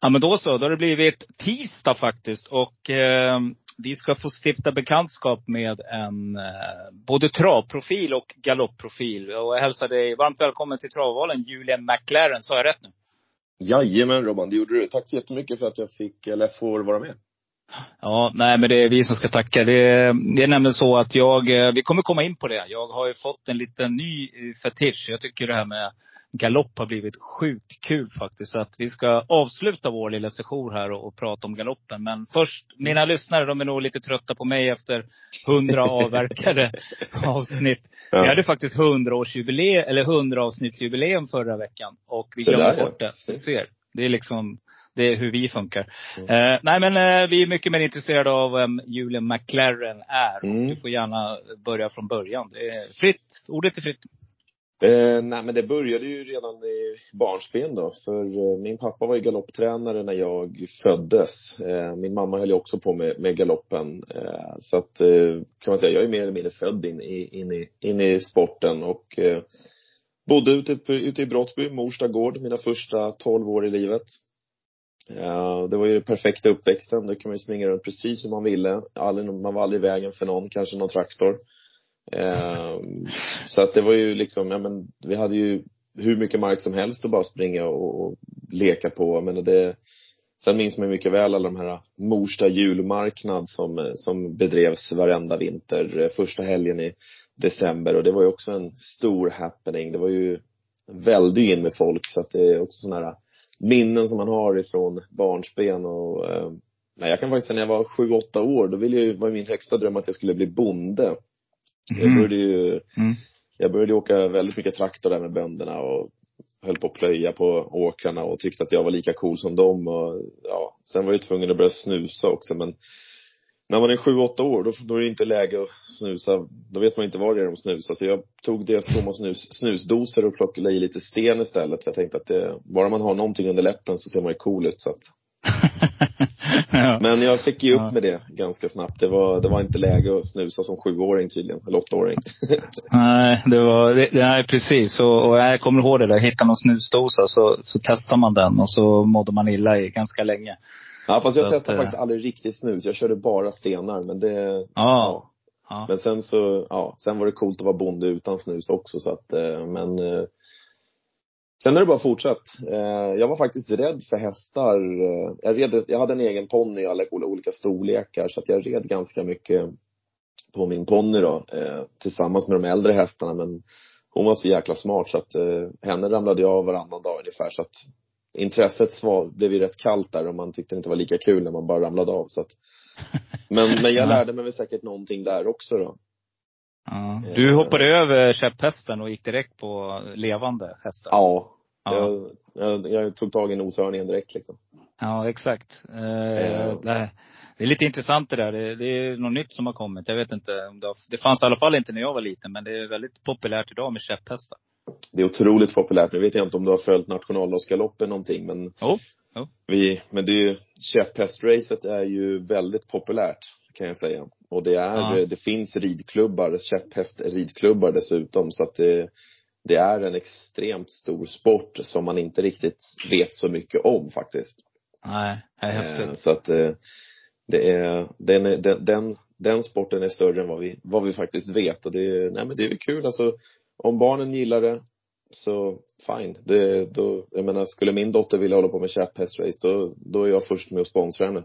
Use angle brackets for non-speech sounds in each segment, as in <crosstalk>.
Ja men då så, då har det blivit tisdag faktiskt och eh, vi ska få stifta bekantskap med en eh, både travprofil och galoppprofil. Och jag hälsar dig varmt välkommen till travvalen, Julian McLaren. Sa jag rätt nu? Jajamän Robban, det gjorde du. Tack så jättemycket för att jag fick, eller får vara med. Ja, nej men det är vi som ska tacka. Det, det är nämligen så att jag, eh, vi kommer komma in på det. Jag har ju fått en liten ny eh, fetisch. Jag tycker det här med galopp har blivit sjukt kul faktiskt. Så att vi ska avsluta vår lilla session här och, och prata om galoppen. Men först, mina lyssnare, de är nog lite trötta på mig efter hundra <laughs> avverkade avsnitt. Ja. Vi hade faktiskt hundraårsjubileum, eller hundraavsnittsjubileum förra veckan. Och vi glömde bort det. Du ser. Det är liksom, det är hur vi funkar. Mm. Eh, nej men eh, vi är mycket mer intresserade av vem Julian McLaren är. Mm. Du får gärna börja från början. Det är fritt. Ordet är fritt. Eh, nej men det började ju redan i barnsben då. För eh, min pappa var ju galopptränare när jag föddes. Eh, min mamma höll ju också på med, med galoppen. Eh, så att eh, kan man säga, jag är mer eller mindre född in i, in i, in i sporten och eh, bodde ute, ute i Brottby, Morsta gård, mina första tolv år i livet. Eh, det var ju den perfekta uppväxten. Då kan man ju springa runt precis hur man ville. Aldrig, man var aldrig i vägen för någon, kanske någon traktor. Eh, så att det var ju liksom, ja men vi hade ju hur mycket mark som helst att bara springa och, och leka på. Men det, sen minns man ju mycket väl alla de här Morsta julmarknad som, som bedrevs varenda vinter, eh, första helgen i december och det var ju också en stor happening. Det var ju väldigt in med folk så att det är också sådana här minnen som man har ifrån barnsben och eh, Nej, jag kan faktiskt säga när jag var sju, åtta år, då ville jag ju, var min högsta dröm att jag skulle bli bonde. Mm. Jag började ju, mm. jag började åka väldigt mycket traktor där med bönderna och höll på att plöja på åkrarna och tyckte att jag var lika cool som dem och ja, sen var jag tvungen att börja snusa också men när man är sju, åtta år då, då är det inte läge att snusa, då vet man inte vad det är de snusar. Så jag tog deras tomma snus, snusdoser och plockade i lite sten istället. För jag tänkte att det, bara man har någonting under läppen så ser man ju cool ut så att <laughs> Men jag fick ge upp ja. med det ganska snabbt. Det var, det var inte läge att snusa som sjuåring tydligen, eller åttaåring. <laughs> nej, det var, det, nej precis. Och, och jag kommer ihåg det där, hitta någon snusdosa så, så testar man den och så mådde man illa i ganska länge. Ja, fast jag testade att, faktiskt aldrig riktigt snus. Jag körde bara stenar, men det, ja. ja. ja. Men sen så, ja, sen var det coolt att vara bonde utan snus också så att, eh, men eh, Sen har det bara fortsatt. Eh, jag var faktiskt rädd för hästar. Eh, jag, red, jag hade en egen ponny i alla olika storlekar så att jag red ganska mycket på min ponny då, eh, tillsammans med de äldre hästarna. Men hon var så jäkla smart så att henne ramlade jag av varannan dag ungefär. Så att intresset svar, blev ju rätt kallt där och man tyckte det inte var lika kul när man bara ramlade av. Så att, <laughs> men, men jag lärde mig väl säkert någonting där också då. Ja. Du hoppade över käpphästen och gick direkt på levande hästar? Ja. ja. Jag, jag, jag, tog tag i noshörningen direkt liksom. Ja, exakt. Eh, det, det, är lite intressant det där. Det, det, är något nytt som har kommit. Jag vet inte om det har, Det fanns i alla fall inte när jag var liten, men det är väldigt populärt idag med käpphästar. Det är otroligt populärt. Nu vet jag inte om du har följt nationaldagsgaloppen någonting, men oh. Oh. Vi, men det är ju, käpphästracet är ju väldigt populärt kan jag säga. Och det är, ja. det finns ridklubbar, käpphästridklubbar dessutom så att det, det är en extremt stor sport som man inte riktigt vet så mycket om faktiskt. Nej, det är häftigt. Eh, så att eh, det är, den, den, den, den sporten är större än vad vi, vad vi faktiskt vet och det, nej men det är kul alltså. Om barnen gillar det så fine. Det, då, jag menar, skulle min dotter vilja hålla på med käpphästrace då, då är jag först med att sponsra henne.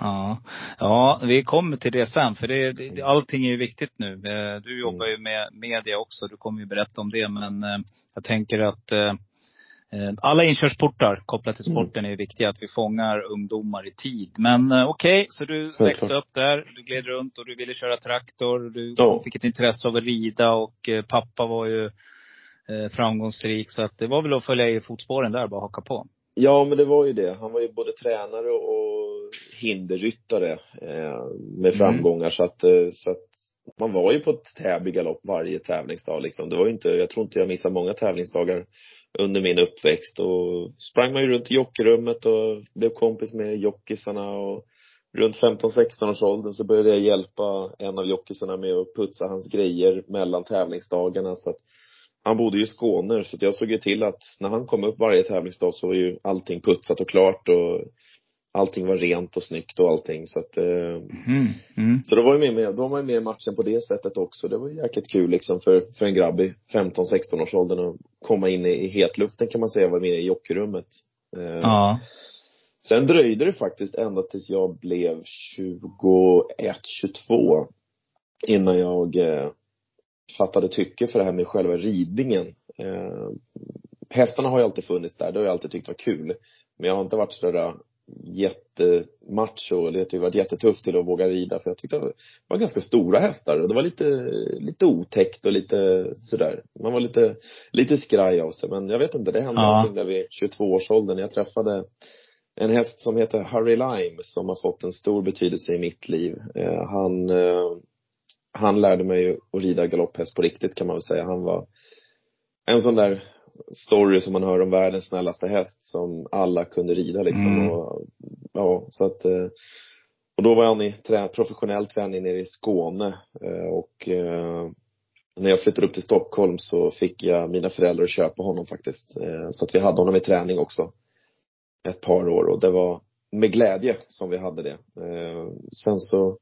Ja. ja, vi kommer till det sen. För det, det, allting är ju viktigt nu. Eh, du jobbar ju med media också. Du kommer ju berätta om det. Men eh, jag tänker att eh, alla inkörsportar kopplat till Mm. sporten är viktiga. Att vi fångar ungdomar i tid. Men okej, så du växte upp där. Du gled runt och du ville köra traktor. Du Ja. fick ett intresse av att rida och pappa var ju framgångsrik. Så att det var väl att följa i fotspåren där, bara haka på. Ja, men det var ju det. Han var ju både tränare och hinderryttare eh, med framgångar. Så att, eh, så att man var ju på ett Täby galopp varje tävlingsdag liksom. Det var ju inte, jag tror inte jag missade många tävlingsdagar under min uppväxt. Och sprang man ju runt i jockeyrummet och blev kompis med jockisarna och runt 15-16 års åldern så började jag hjälpa en av jockisarna med att putsa hans grejer mellan tävlingsdagarna så att han bodde ju i Skåne så jag såg ju till att när han kom upp varje tävlingsdag så var ju allting putsat och klart och allting var rent och snyggt och allting så att Mm. Mm. så då var jag med, då var man med i matchen på det sättet också. Det var ju jäkligt kul liksom för, för en grabb i 15-16 års åldern att komma in i, i hetluften kan man säga, vara med i jockeyrummet. Eh, Ja. Sen dröjde det faktiskt ända tills jag blev 21, 22 innan jag eh, fattade tycke för det här med själva ridningen. Eh, hästarna har ju alltid funnits där, det har jag alltid tyckt var kul. Men jag har inte varit sådär jättemacho, eller det har varit jättetufft till att våga rida för jag tyckte det var ganska stora hästar och det var lite, lite otäckt och lite sådär. Man var lite, lite skraj av sig men jag vet inte, det hände Ja. någonting där vid 22-årsåldern. Jag träffade en häst som heter Harry Lime som har fått en stor betydelse i mitt liv. Eh, han, eh, han lärde mig ju att rida galopphäst på riktigt kan man väl säga. Han var en sån där story som man hör om världens snällaste häst som alla kunde rida liksom. Mm. Och, ja, så att eh, och då var han i trä, professionell träning nere i Skåne eh, och eh, när jag flyttade upp till Stockholm så fick jag mina föräldrar att köpa honom faktiskt. Så att vi hade honom i träning också. Ett par år och det var med glädje som vi hade det. Sen så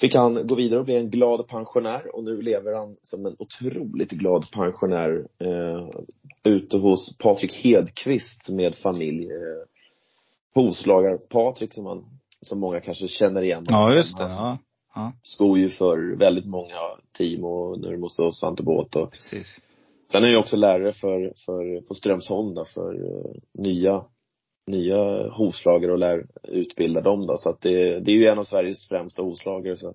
fick han gå vidare och bli en glad pensionär och nu lever han som en otroligt glad pensionär eh, ute hos Patrik Hedqvist med familj. Eh, Hovslagar-Patrik som han, som många kanske känner igen. Ja, just det. Han Ja. skor ju för väldigt många team och nu måste hos Svante Båth och Precis. Sen är jag också lärare för, för, på Strömsholm då, för eh, nya, nya hovslagare och lär utbilda dem då. Så att det, det är ju en av Sveriges främsta hovslagare. Så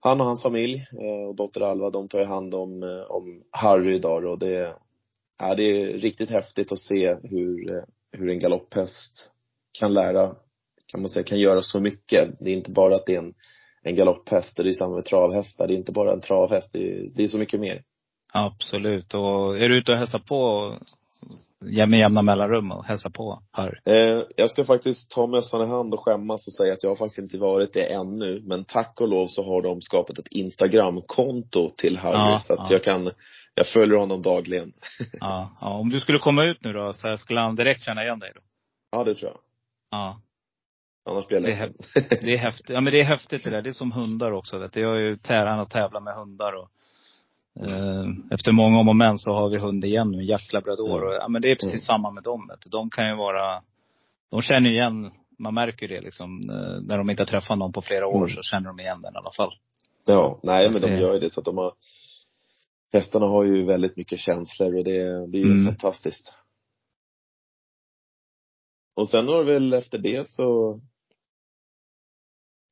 han och hans familj eh, och dotter Alva, de tar ju hand om, eh, om Harry idag då. och det, ja, det är riktigt häftigt att se hur, eh, hur en galopphäst kan lära, kan man säga, kan göra så mycket. Det är inte bara att det är en, en galopphäst, det är samma med travhästar. Det är inte bara en travhäst, det är, det är så mycket mer. Absolut. Och är du ute och hälsar på med jämna mellanrum och hälsar på Harry? Eh, jag ska faktiskt ta mössan i hand och skämmas och säga att jag har faktiskt inte varit det ännu. Men tack och lov så har de skapat ett Instagramkonto till Harry. Ja, så att ja. jag kan, jag följer honom dagligen. <laughs> Ja. ja. Om du skulle komma ut nu då, så här, skulle han direkt känna igen dig då? Ja, det tror jag. Ja. Annars blir jag ledsen. Det är häftigt. Ja men det är häftigt det där. Det är som hundar också vet du. Jag är ju täran och tävlar med hundar och efter många om och men så har vi hund igen nu, en jacklabrador. Och, ja men det är precis Mm. samma med dem. De kan ju vara, de känner igen, man märker det liksom. eh, När de inte har träffat någon på flera år Mm. så känner de igen den i alla fall. Ja, nej men de gör ju det så att de har Hästarna har ju väldigt mycket känslor och det, det är ju Mm. fantastiskt. Och sen har väl efter det så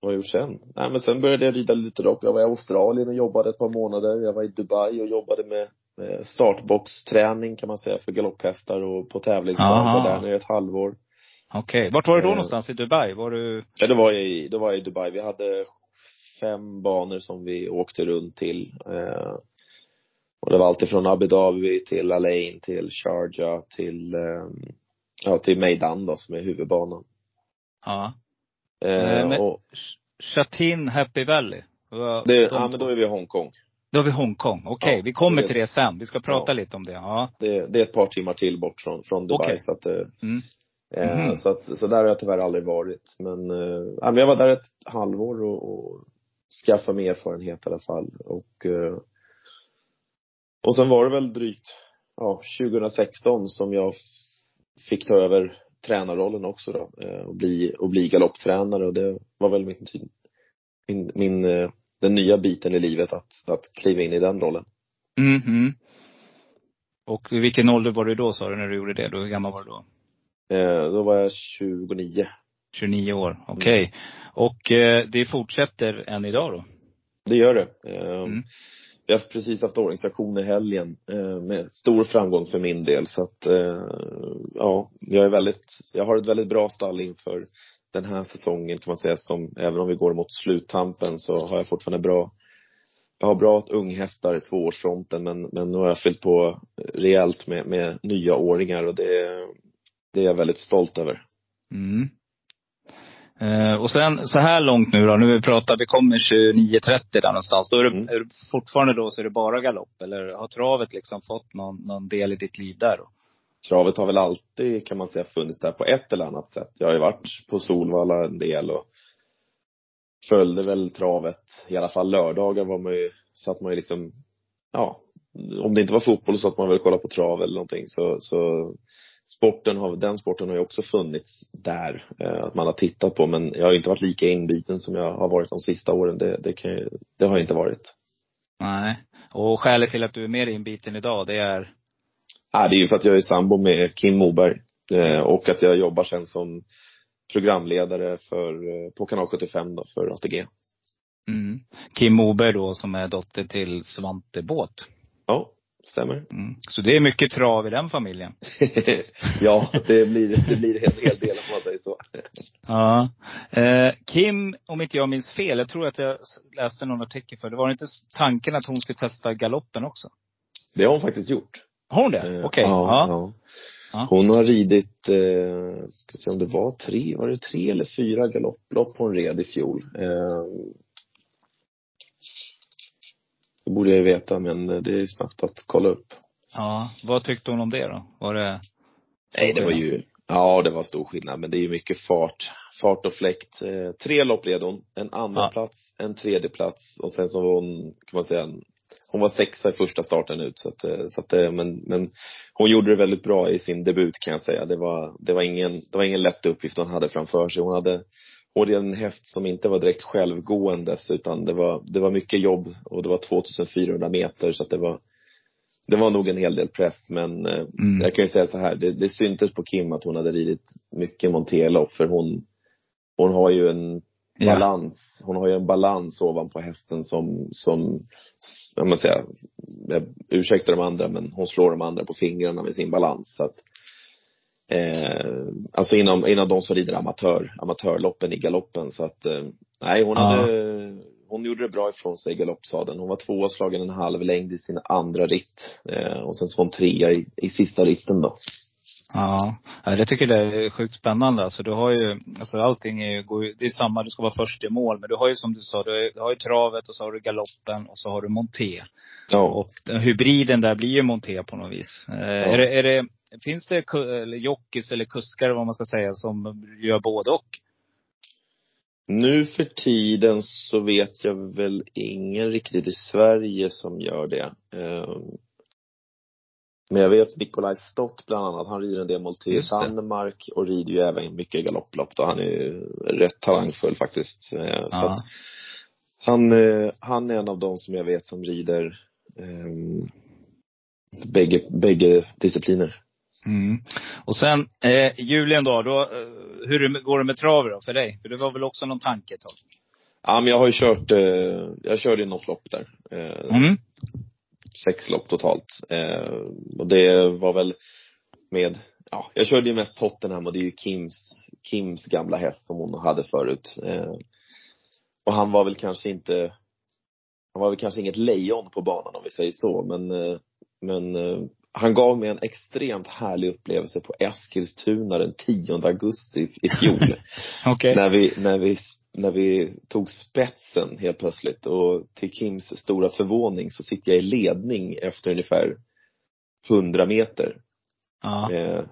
vad har jag gjort sen? Nej men sen började jag rida lite lopp. Jag var i Australien och jobbade ett par månader. Jag var i Dubai och jobbade med med startboxträning kan man säga för galopphästar och på tävlingsdagar Aha. där nere ett halvår. Okej. Vart var du då Eh. någonstans? I Dubai? Var du? Ja, det var i, det var i Dubai. Vi hade fem banor som vi åkte runt till. Eh, och det var alltifrån Abu Dhabi till Alain till Sharjah till, eh, ja, till Meydan då, som är huvudbanan. Ja. Eh, Eh, men- och Chatin Happy Valley? Det, de ja, men då är vi i Hongkong. Då har vi Hongkong. Okej, Ja, vi kommer det- till det sen. Vi ska prata Ja. lite om det. Ja. Det, det är ett par timmar till bort från, från Dubai. Okej. Så att, eh, Mm. eh, Mhm. så att, så där har jag tyvärr aldrig varit. Men, eh, men jag var där ett halvår och, och skaffade mig erfarenhet i alla fall. Och, eh, och sen var det väl drygt, ja, 2016 som jag fick ta över tränarrollen också då. eh, Och bli, och bli galopptränare och det var väl min, min, min eh, den nya biten i livet att, att kliva in i den rollen. Mhm. Och vilken ålder var du då sa du, när du gjorde det? Då, hur gammal var du då? Eh, då var jag 29. 29 år, okej. Okay. Mm. Och eh, det fortsätter än idag då? Det gör det. Eh, mm. Vi har precis haft ordningsaktion i helgen eh, med stor framgång för min del. Så att, eh, ja, jag är väldigt, jag har ett väldigt bra stall inför den här säsongen kan man säga som, även om vi går mot sluttampen så har jag fortfarande bra jag har bra unghästar i tvåårsfronten men, men nu har jag fyllt på rejält med, med nya åringar och det, det är jag väldigt stolt över. Mm. Eh, och sen så här långt nu då, nu vi pratar, vi kommer 29.30 där någonstans. Då är, mm. är det fortfarande då så är det bara galopp? Eller har travet liksom fått någon, någon del i ditt liv där då? Travet har väl alltid, kan man säga, funnits där på ett eller annat sätt. Jag har ju varit på Solvalla en del och följde väl travet, i alla fall lördagar var man ju, satt man ju liksom, ja, om det inte var fotboll så satt man väl och kollade på trav eller någonting så, så sporten har, den sporten har ju också funnits där, eh, att man har tittat på men jag har inte varit lika inbiten som jag har varit de sista åren. Det, det, kan, det har jag inte varit. Nej. Och skälet till att du är mer inbiten idag, det är? Ja, det är ju för att jag är sambo med Kim Moberg. Eh, och att jag jobbar sen som programledare för, eh, på kanal 75 då, för ATG. Mm. Kim Moberg då som är dotter till Svante Båt. Ja, stämmer. Mm. Så det är mycket trav i den familjen? <laughs> ja, det blir, det blir en hel del om man säger så. ja. Eh, Kim, om inte jag minns fel, jag tror att jag läste någon artikel för det var inte tanken att hon skulle testa galoppen också? Det har hon faktiskt gjort. Har hon det? Eh, Okej. Okay. Ja, ja. ja, Hon har ridit, eh, ska se om det var tre, var det tre eller fyra galopplopp hon red i fjol. Eh, det borde jag ju veta, men det är snabbt att kolla upp. Ja. Vad tyckte hon om det då? Var det? Nej, det var ju, ja det var stor skillnad, men det är ju mycket fart, fart och fläkt. Eh, tre lopp led hon. En andra ja. plats, en tredje plats och sen så var hon, kan man säga, hon var sexa i första starten ut så att, eh, så att eh, men, men hon gjorde det väldigt bra i sin debut kan jag säga. Det var, det var ingen, det var ingen lätt uppgift hon hade framför sig. Hon hade och det är en häst som inte var direkt självgåendes utan det var, det var mycket jobb och det var 2400 meter så att det var det var nog en hel del press men eh, mm. jag kan ju säga så här, det, det syntes på Kim att hon hade ridit mycket monterlopp för hon, hon har ju en balans, ja. hon har ju en balans ovanpå hästen som, som, jag måste säga, jag ursäktar de andra men hon slår de andra på fingrarna med sin balans så att Eh, alltså inom, inom de som rider amatör, amatörloppen i galoppen så att, eh, nej hon hade, hon gjorde det bra ifrån sig i galoppsadeln. Hon var tvåa slagen en halv längd i sin andra ritt. Eh, och sen så var hon trea i, i sista ritten då. Ja, jag tycker det är sjukt spännande. Alltså du har ju, alltså allting är ju, det är samma, du ska vara först i mål. Men du har ju som du sa, du har ju travet och så har du galoppen och så har du monté. Ja. Och hybriden där blir ju monté på något vis. Ja. Är, det, är det, Finns det jockeys eller kuskar vad man ska säga som gör både och? Nu för tiden så vet jag väl ingen riktigt i Sverige som gör det. Ehm, men jag vet Nikolaj Stott bland annat, han rider en del mål till Danmark och rider ju även mycket galopplopp då. Han är ju rätt talangfull faktiskt. Ehm, så att han, eh, han är en av de som jag vet som rider um, bägge, bägge discipliner. Mm. Och sen eh, julen då, då eh, hur går det med trav då för dig? För det var väl också någon tanke ett tag? Ja men jag har ju kört, eh, jag körde ju något lopp där. Eh, mm. Sex lopp totalt. Eh, och det var väl med, ja, jag körde ju mest Tottenham och det är ju Kims, Kims gamla häst som hon hade förut. Eh, och han var väl kanske inte, han var väl kanske inget lejon på banan om vi säger så, men, eh, men han gav mig en extremt härlig upplevelse på Eskilstuna den 10 augusti i fjol. <laughs> okay. När vi, när vi, när vi tog spetsen helt plötsligt och till Kims stora förvåning så sitter jag i ledning efter ungefär 100 meter. Ja. Eh,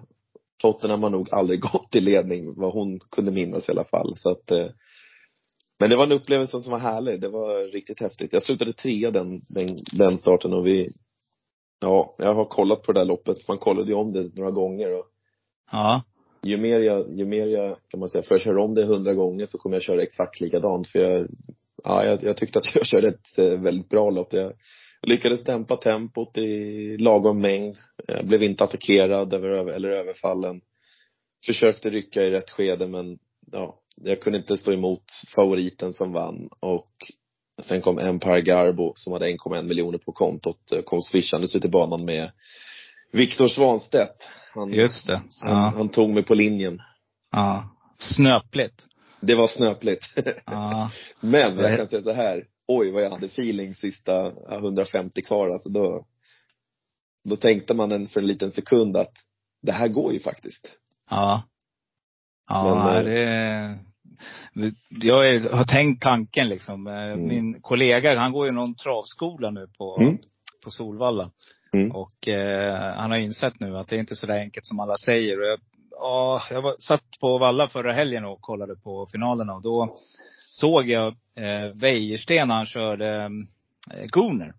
Tottenham har nog aldrig <laughs> gått i ledning, vad hon kunde minnas i alla fall. Så att, eh, men det var en upplevelse som var härlig. Det var riktigt häftigt. Jag slutade trea den, den, den starten och vi Ja, jag har kollat på det där loppet. Man kollade ju om det några gånger och Ja. Ju mer jag, ju mer jag, kan man säga, för jag kör om det hundra gånger så kommer jag köra exakt likadant för jag, ja, jag, jag tyckte att <laughs> jag körde ett eh, väldigt bra lopp. Jag Jag lyckades dämpa tempot i lagom mängd. Jag blev inte attackerad eller, eller överfallen. Försökte rycka i rätt skede men ja, jag kunde inte stå emot favoriten som vann och sen kom Empire Garbo som hade 1,1 miljoner på kontot, kom swishandes ut i banan med Viktor Svanstedt. Han, Just det. Ja. Han, han, tog mig på linjen. Ja. Snöpligt. Det var snöpligt. Ja. <laughs> Men jag kan säga så här, oj vad jag hade feeling sista 150 kvar alltså då, då tänkte man en, för en liten sekund att det här går ju faktiskt. Ja. Ja, Men, eh, det, jag är, har tänkt tanken liksom. Eh, mm. Min kollega, han går ju någon travskola nu på, mm. på Solvalla. Mm. Och eh, han har insett nu att det är inte så där enkelt som alla säger. Och jag, ja, jag var, satt på Valla förra helgen och kollade på finalerna och då såg jag eh, Wäjersten han körde eh, Gunner.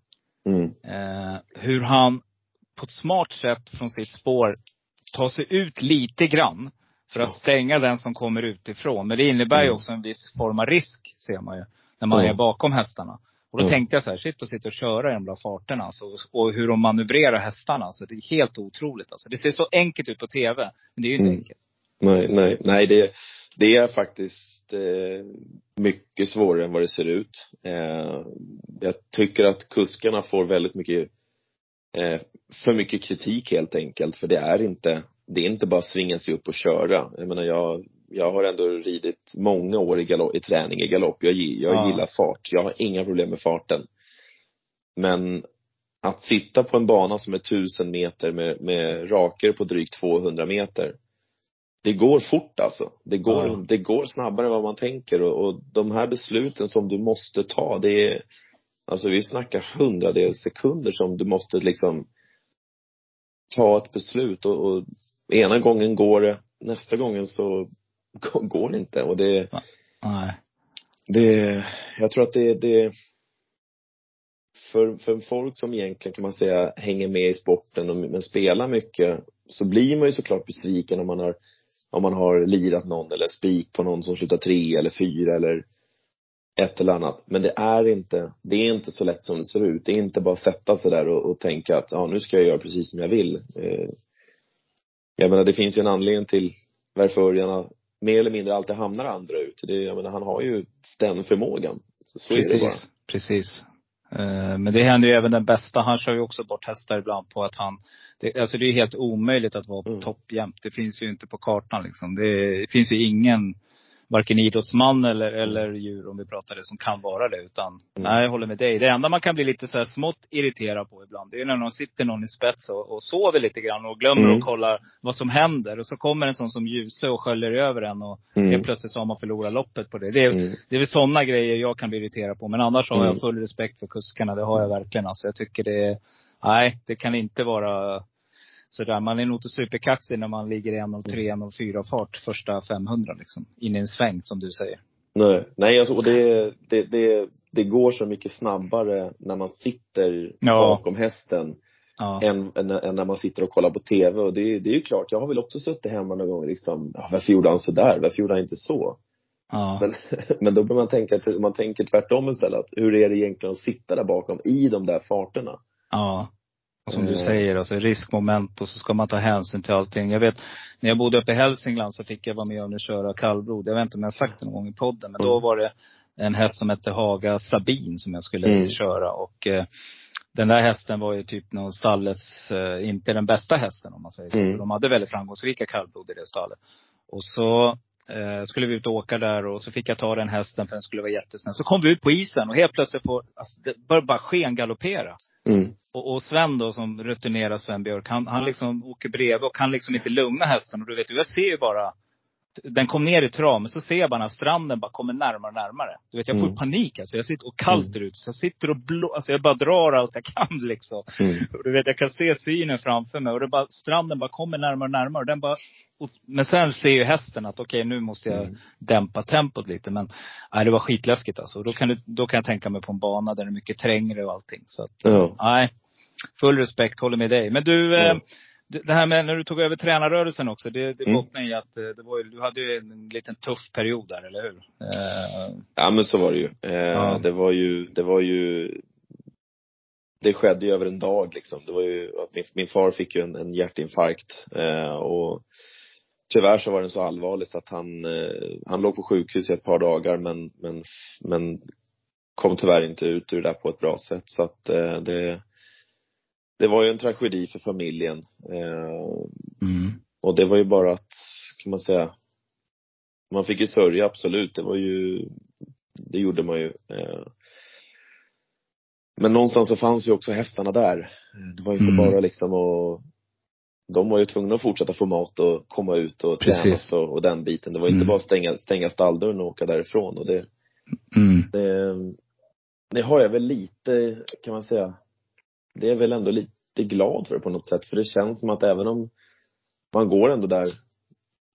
Mm. Eh, hur han på ett smart sätt från sitt spår tar sig ut lite grann. För att stänga den som kommer utifrån. Men det innebär ju mm. också en viss form av risk, ser man ju. När man är bakom hästarna. Och då tänkte jag så här, shit att sitta och köra i de där farterna alltså, och hur de manövrerar hästarna. Alltså, det är helt otroligt alltså. Det ser så enkelt ut på tv, men det är ju inte mm. enkelt. Nej, nej, nej det, det är faktiskt eh, mycket svårare än vad det ser ut. Eh, jag tycker att kuskarna får väldigt mycket, eh, för mycket kritik helt enkelt. För det är inte, det är inte bara svinga sig upp och köra. Jag menar jag, jag har ändå ridit många år i, galopp, i träning i galopp. Jag, jag ja. gillar fart. Jag har inga problem med farten. Men att sitta på en bana som är tusen meter med, med raker på drygt 200 meter det går fort alltså. Det går, ja. det går snabbare än vad man tänker och, och de här besluten som du måste ta, det är, alltså vi snackar hundradels sekunder som du måste liksom ta ett beslut och, och ena gången går det, nästa gången så <laughs> går det inte och det, Nej. det, jag tror att det, det för, för folk som egentligen kan man säga hänger med i sporten och, men spelar mycket så blir man ju såklart besviken om man har om man har lirat någon eller spik på någon som slutar tre eller fyra eller ett eller annat. Men det är inte, det är inte så lätt som det ser ut. Det är inte bara att sätta sig där och, och tänka att ja, nu ska jag göra precis som jag vill. Eh, jag menar, det finns ju en anledning till varför Örjan mer eller mindre alltid hamnar andra ut. Det, jag menar, han har ju den förmågan. Så, så precis, är det bara. Precis. Eh, men det händer ju även den bästa. Han kör ju också bort hästar ibland på att han det, alltså det är helt omöjligt att vara på mm. topp jämt. Det finns ju inte på kartan liksom. Det, det finns ju ingen varken idrottsman eller, eller djur, om vi pratar det, som kan vara det. Utan, mm. nej, jag håller med dig. Det enda man kan bli lite så här smått irriterad på ibland, det är när någon sitter någon i spets och, och sover lite grann och glömmer mm. att kolla vad som händer. Och så kommer en sån som Ljuse och sköljer över en och mm. helt plötsligt så har man förlorat loppet på det. Det är, mm. det är väl sådana grejer jag kan bli irriterad på. Men annars har jag mm. full respekt för kuskarna. Det har jag verkligen. Alltså, jag tycker det, nej, det kan inte vara sådär. Man är nog inte superkaxig när man ligger i 1.03, 1.04 fart första 500 liksom. In i en sväng som du säger. Nej, nej alltså, och det, det, det, det går så mycket snabbare när man sitter ja. bakom hästen. Ja. Än, än, än, när man sitter och kollar på tv. Och det, det är ju klart, jag har väl också suttit hemma någon gång liksom, ja, varför gjorde han sådär? Varför gjorde han inte så? Ja. Men, <laughs> men då bör man tänka, man tänker tvärtom istället. Hur är det egentligen att sitta där bakom i de där farterna? Ja. Som du eh. säger, alltså riskmoment och så ska man ta hänsyn till allting. Jag vet, när jag bodde uppe i Hälsingland så fick jag vara med om att köra kallblod. Jag vet inte om jag har sagt det någon gång i podden, men mm. då var det en häst som hette Haga Sabin som jag skulle mm. köra. Och eh, den där hästen var ju typ någon stallets, eh, inte den bästa hästen om man säger så. Mm. De hade väldigt framgångsrika kallblod i det stallet. Och så eh, skulle vi ut och åka där och så fick jag ta den hästen för den skulle vara jättesnäll. Så kom vi ut på isen och helt plötsligt får, alltså det började bara skengaloppera. Mm. Och, och Sven då som rutinerar Sven Björk, han, han liksom åker bredvid och kan liksom inte lugna hästen. Och du vet, jag ser ju bara den kom ner i trav, men så ser jag bara när stranden bara kommer närmare och närmare. Du vet, jag får mm. panik alltså. Jag sitter och kallt mm. ut. Så jag sitter och blå, alltså jag bara drar allt jag kan <laughs> liksom. Mm. Och du vet, jag kan se synen framför mig. Och det bara, stranden bara kommer närmare och närmare. Och den bara, och, men sen ser ju hästen att okej, okay, nu måste jag mm. dämpa tempot lite. Men nej, det var skitläskigt alltså. Då kan, du, då kan jag tänka mig på en bana där det är mycket trängre och allting. Så att, nej. Full respekt, håller med dig. Men du, eh, det här med när du tog över tränarrörelsen också, det, det mm. bottnar i att eh, det var ju, du hade ju en liten tuff period där, eller hur? Uh, ja men så var det ju. Uh, ja. Det var ju, det var ju det skedde ju över en dag liksom. Det var ju att min, min far fick ju en, en hjärtinfarkt eh, och tyvärr så var den så allvarlig så att han, eh, han låg på sjukhus i ett par dagar men, men, men kom tyvärr inte ut ur det där på ett bra sätt så att eh, det det var ju en tragedi för familjen. Eh, Mm. och det var ju bara att, kan man säga, man fick ju sörja absolut. Det var ju, det gjorde man ju. Eh, men någonstans så fanns ju också hästarna där. Det var ju inte Mm. bara liksom att de var ju tvungna att fortsätta få mat och komma ut och tränas och, och den biten. Det var ju inte Mm. bara stänga, stänga stalldörren och åka därifrån. Och det, Mm. det, det har jag väl lite, kan man säga, det är väl ändå lite glad för på något sätt. För det känns som att även om man går ändå där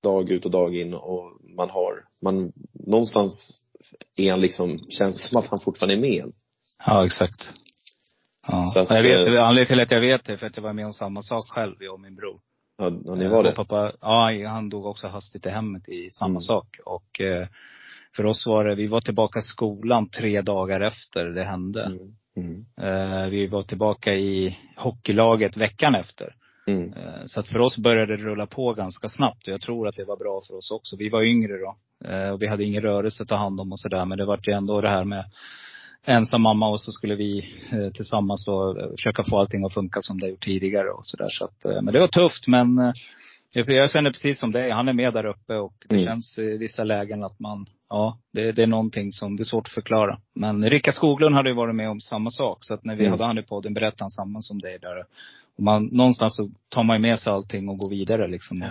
dag ut och dag in och man har, man, någonstans är han liksom, känns som att han fortfarande är med. Ja, exakt. Ja. Så att, jag vet, eh, anledningen till att jag vet det för att jag var med om samma sak själv, jag och min bror. Ja, ja ni var Eh, det? och Pappa, ja, han dog också hastigt i hemmet i samma Mm. sak. Och eh, för oss var det, vi var tillbaka i skolan tre dagar efter det hände. Mm. Mm. Eh, vi var tillbaka i hockeylaget veckan efter. Mm. Eh, Så att för oss började det rulla på ganska snabbt och jag tror att det var bra för oss också. Vi var yngre då. eh, Och vi hade ingen rörelse att ta hand om och sådär. Men det var ju ändå det här med ensam mamma och så skulle vi tillsammans då försöka få allting att funka som det gjort tidigare och sådär. Så att, men det var tufft men jag känner precis som dig. Han är med där uppe och det Mm. känns i vissa lägen att man, ja, det, det är någonting som det är svårt att förklara. Men Rickard Skoglund hade ju varit med om samma sak. Så att när vi Mm. hade han i podden berättade han samma som dig där. Och man, någonstans så tar man ju med sig allting och går vidare liksom. Och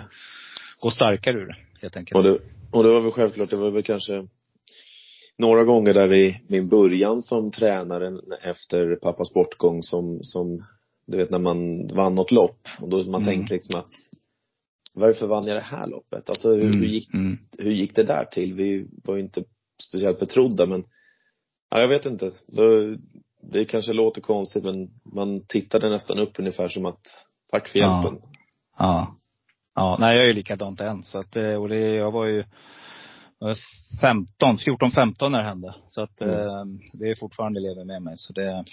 går starkare ur det, helt enkelt. Och det, och det var väl självklart, det var väl kanske några gånger där i min början som tränare efter pappas bortgång som, som du vet när man vann något lopp och då man Mm. tänkte liksom att varför vann jag det här loppet? Alltså hur, Mm, hur, gick, mm. hur gick det där till? Vi var ju inte speciellt betrodda men ja, jag vet inte. Det, det kanske låter konstigt men man tittade nästan upp ungefär som att tack för Ja. hjälpen. Ja. Ja, nej jag är ju likadant än. Så att, eh, och det, jag var ju jag var 15, 14, 15 när det hände. Så att Mm. eh, det är fortfarande lever med mig. Så det,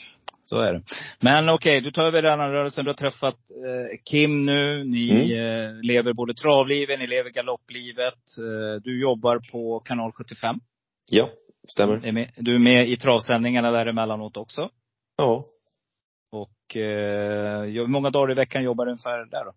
så är det. Men okej, du tar över rörelsen. Du har träffat eh, Kim nu. Ni eh, lever både travlivet, ni lever galopplivet. Eh, du jobbar på kanal 75. Ja, stämmer. Är med, du är med i travsändningarna där emellanåt också. Ja, Och eh, hur många dagar i veckan jobbar du ungefär där då?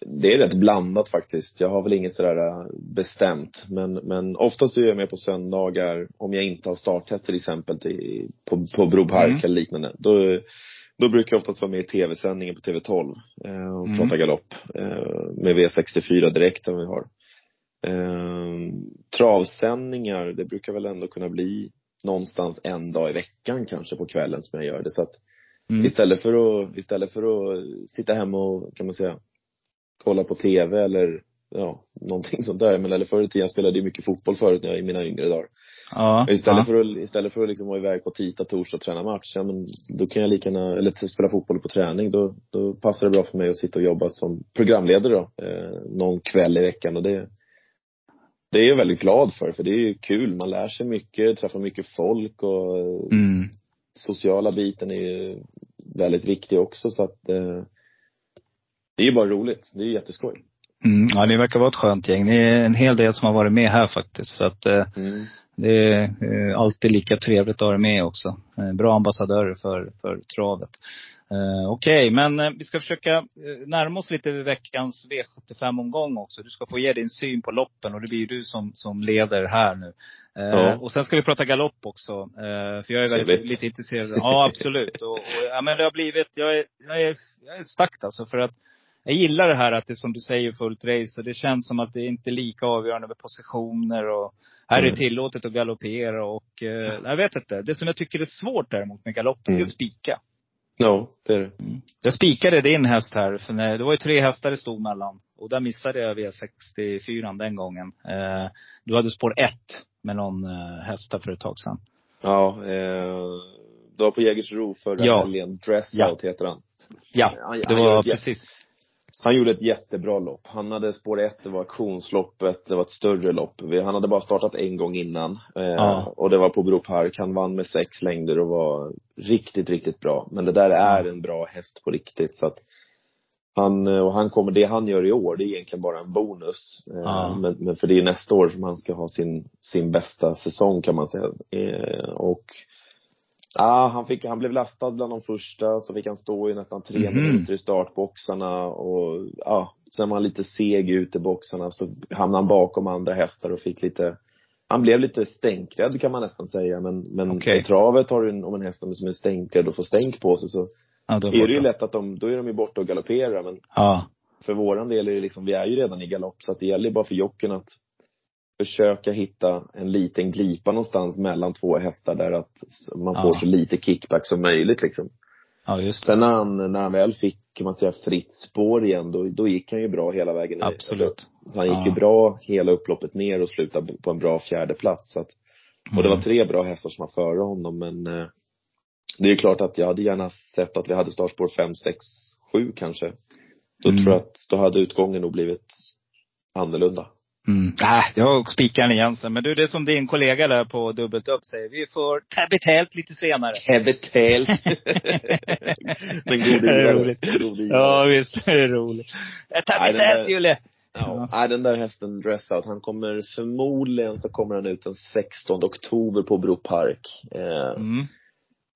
Det är rätt blandat faktiskt. Jag har väl inget sådär äh, bestämt. Men, men oftast är jag med på söndagar om jag inte har starttest till exempel till, på, på Bro Park Mm. eller liknande. Då, då brukar jag oftast vara med i tv-sändningen på TV12 eh, och Mm. prata galopp. Eh, med V64 direkt om vi har. Eh, travsändningar, det brukar väl ändå kunna bli någonstans en dag i veckan kanske på kvällen som jag gör det. Så att Mm. Istället för att, istället för att sitta hemma och, kan man säga, kolla på tv eller ja, någonting sånt där. Men eller förr i tiden, jag spelade ju mycket fotboll förut när jag, i mina yngre dagar. Ja. Istället ja. för att, istället för att liksom vara iväg på tisdag, torsdag och träna match, ja men då kan jag lika gärna, eller spela fotboll på träning, då, då passar det bra för mig att sitta och jobba som programledare då, eh, någon kväll i veckan och det, det är jag väldigt glad för, för det är ju kul. Man lär sig mycket, träffar mycket folk och Mm. sociala biten är ju väldigt viktig också så att eh, det är ju bara roligt. Det är jätteskoj. Mm. Ja, ni verkar vara ett skönt gäng. Ni är en hel del som har varit med här faktiskt. Så att eh, Mm. det är eh, alltid lika trevligt att ha er med också. Eh, bra ambassadörer för, för travet. Eh, Okej, men eh, vi ska försöka eh, närma oss lite veckans V75-omgång också. Du ska få ge din syn på loppen och det blir ju du som, som leder här nu. Eh, Ja. Och sen ska vi prata galopp också. För jag är väldigt, Trevligt. lite intresserad. Ja, absolut. och, och, ja, men det har blivit, jag är, jag är, jag är stackt alltså. För att jag gillar det här att det är som du säger fullt race. Och det känns som att det är inte är lika avgörande med positioner. Och här är det Mm. tillåtet att galoppera. Och eh, jag vet inte. Det som jag tycker är svårt däremot med galopp, det är Mm. att spika. Ja, det är det. Jag spikade din häst här, för när, det var ju tre hästar det stod mellan. Och där missade jag V64 den gången. Eh, du hade spår ett med någon eh, häst där för ett tag sedan. Ja, eh, du var på Jägersro förra Ja. helgen. Dress Ja. Heter han. Ja, det var precis. Han gjorde ett jättebra lopp. Han hade spår ett, det var auktionsloppet, det var ett större lopp. Han hade bara startat en gång innan. Eh, ja. Och det var på Bro Park. Han vann med sex längder och var riktigt, riktigt bra. Men det där är en bra häst på riktigt. Så att han, och han kommer, det han gör i år, det är egentligen bara en bonus. Eh, ja. Men, men för det är nästa år som han ska ha sin, sin bästa säsong kan man säga. Eh, och Ja, han, fick, han blev lastad bland de första, så fick han stå i nästan tre mm. minuter i startboxarna och ja, sen var han lite seg ut i boxarna så hamnade han bakom andra hästar och fick lite han blev lite stänkrädd kan man nästan säga men, men okay. i travet har du, om en häst som är stänkrädd och får stänk på sig så ja, är det ju lätt att de, då är de ju borta och galopperar men ja. för våran del är det liksom, vi är ju redan i galopp så att det gäller bara för jocken att försöka hitta en liten glipa någonstans mellan två hästar där att man får ja. så lite kickback som möjligt liksom. Ja, just Sen när han, när han väl fick, kan man säga, fritt spår igen, då, då gick han ju bra hela vägen ner. Absolut. Så han gick ja. ju bra hela upploppet ner och slutade på en bra fjärde plats så att, och det var mm. tre bra hästar som var före honom men eh, det är klart att jag hade gärna sett att vi hade startspår 5, 6, 7 kanske. Då mm. tror jag att då hade utgången nog blivit annorlunda. Mm. Äh, jag spikar igen sen. Men du, det är som din kollega där på Dubbelt upp säger. Vi får Täbytält lite senare. Täbytält. <laughs> Den gode roligt. Ja, visst. Det är roligt. Täbytält, Julle. Ja, ja. den där hästen Dressout, han kommer förmodligen så kommer han ut den 16 oktober på Bro Park. Eh, mm.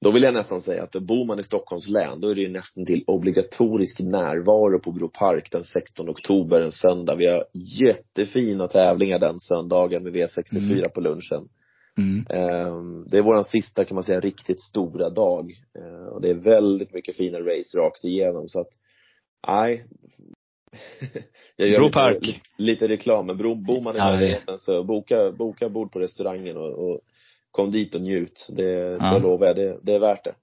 Då vill jag nästan säga att bor man i Stockholms län, då är det ju nästan till obligatorisk närvaro på Bro Park den 16 oktober, en söndag. Vi har jättefina tävlingar den söndagen med V64 mm. på lunchen. Mm. Ehm, det är våran sista, kan man säga, riktigt stora dag. Ehm, och det är väldigt mycket fina race rakt igenom, så att, nej. <laughs> jag gör Bro Park. Lite, lite reklam, men bor man i närheten så boka, boka bord på restaurangen och, och kom dit och njut. Det, ja. det lovar jag, det, det är värt det.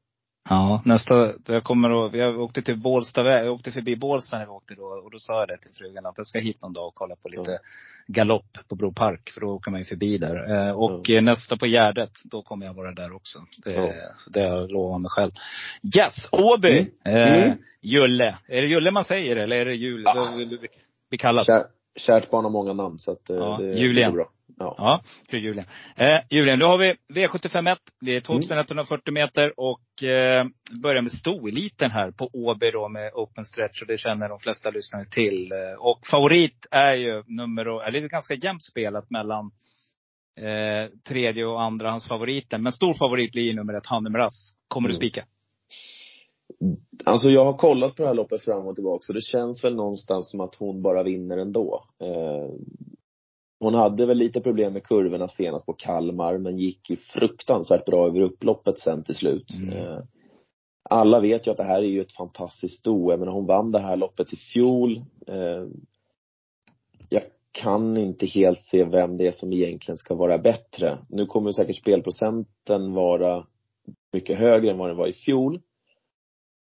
Ja, nästa, jag kommer att, vi åkte till Bålsta, jag åkte förbi Bålsta när vi åkte då och då sa jag det till frugan att jag ska hit någon dag och kolla på lite ja. galopp på Bro Park för då åker man ju förbi där. Eh, och ja. nästa på Gärdet, då kommer jag vara där också. Det, ja. det har jag lovat mig själv. Yes, Åby! Mm. Eh, mm. Julle. Är det Julle man säger eller är det Jul? Ja. Vi kallar Kär, Kärt barn har många namn så att eh, ja, det, Julian. det är bra. Ja. ja, fru Julian. Eh, Julian, då har vi V751. Det är 2140 meter och eh, börjar med stoeliten här på Åby då med open stretch och det känner de flesta lyssnare till. Eh, och favorit är ju nummer, eller det är ganska jämnt spelat mellan eh, tredje och andra hans favoriten. Men stor favorit blir nummer ett, Hannemras. Kommer mm. du spika? Alltså jag har kollat på det här loppet fram och tillbaka och det känns väl någonstans som att hon bara vinner ändå. Eh, hon hade väl lite problem med kurvorna senast på Kalmar, men gick ju fruktansvärt bra över upploppet sen till slut. Mm. Eh, alla vet ju att det här är ju ett fantastiskt sto. Jag menar, hon vann det här loppet i fjol. Eh, jag kan inte helt se vem det är som egentligen ska vara bättre. Nu kommer säkert spelprocenten vara mycket högre än vad den var i fjol.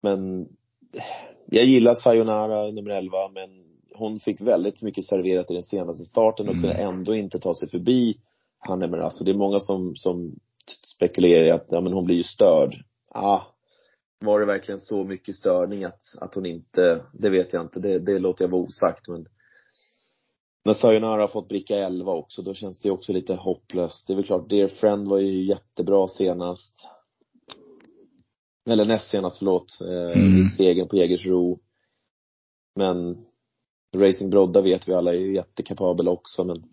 Men jag gillar Sayonara nummer 11, men hon fick väldigt mycket serverat i den senaste starten och mm. kunde ändå inte ta sig förbi Hannemera. Så det är många som, som spekulerar i att, ja men hon blir ju störd. Ah, var det verkligen så mycket störning att, att hon inte, det vet jag inte, det, det låter jag vara osagt men när Sayonara har fått bricka 11 också, då känns det också lite hopplöst. Det är väl klart, Dear Friend var ju jättebra senast. Eller näst senast, förlåt. Eh, mm. Segern på Jägersro. Men Racing Brodda vet vi alla är ju jättekapabel också men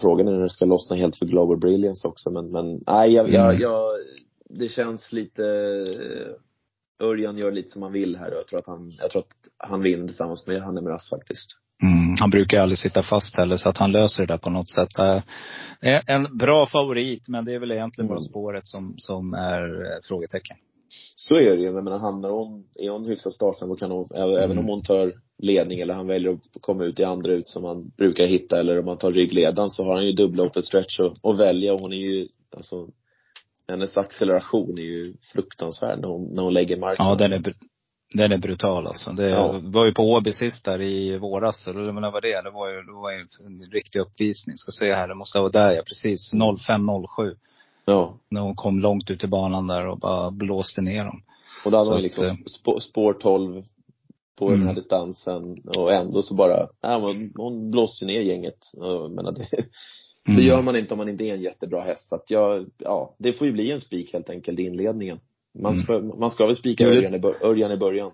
Frågan är när det ska lossna helt för Global Brilliance också men, men nej jag, jag, mm. jag det känns lite Örjan gör lite som han vill här och jag tror att han, jag tror att han vinner tillsammans med Hanne Miras faktiskt. Mm, han brukar aldrig sitta fast heller så att han löser det där på något sätt. Eh, en bra favorit men det är väl egentligen bara mm. spåret som, som är ett frågetecken. Så är det ju. Jag menar, hamnar hon, är hon hyfsat startsam och kan hon, mm. även om hon tar ledning eller han väljer att komma ut i andra ut som han brukar hitta eller om han tar ryggledan så har han ju dubbla open stretch och, och välja och hon är ju, alltså hennes acceleration är ju fruktansvärd när hon, när hon lägger marken. Ja, den är, den är brutal alltså. Det ja. var ju på Åby sist där i våras, eller när var det? Det var ju, det var ju en riktig uppvisning. Ska se här, det måste vara där ja, precis. 05.07. Ja. När hon kom långt ut i banan där och bara blåste ner dem. Och då hade hon liksom att, spår 12 på Mm. den här distansen och ändå så bara, ja, hon, hon blåste ner gänget. Jag menar, det, det Mm. gör man inte om man inte är en jättebra häst. Så att jag, ja, det får ju bli en spik helt enkelt i inledningen. Man Mm. ska, man ska väl spika det- Örjan i, Örjan i början.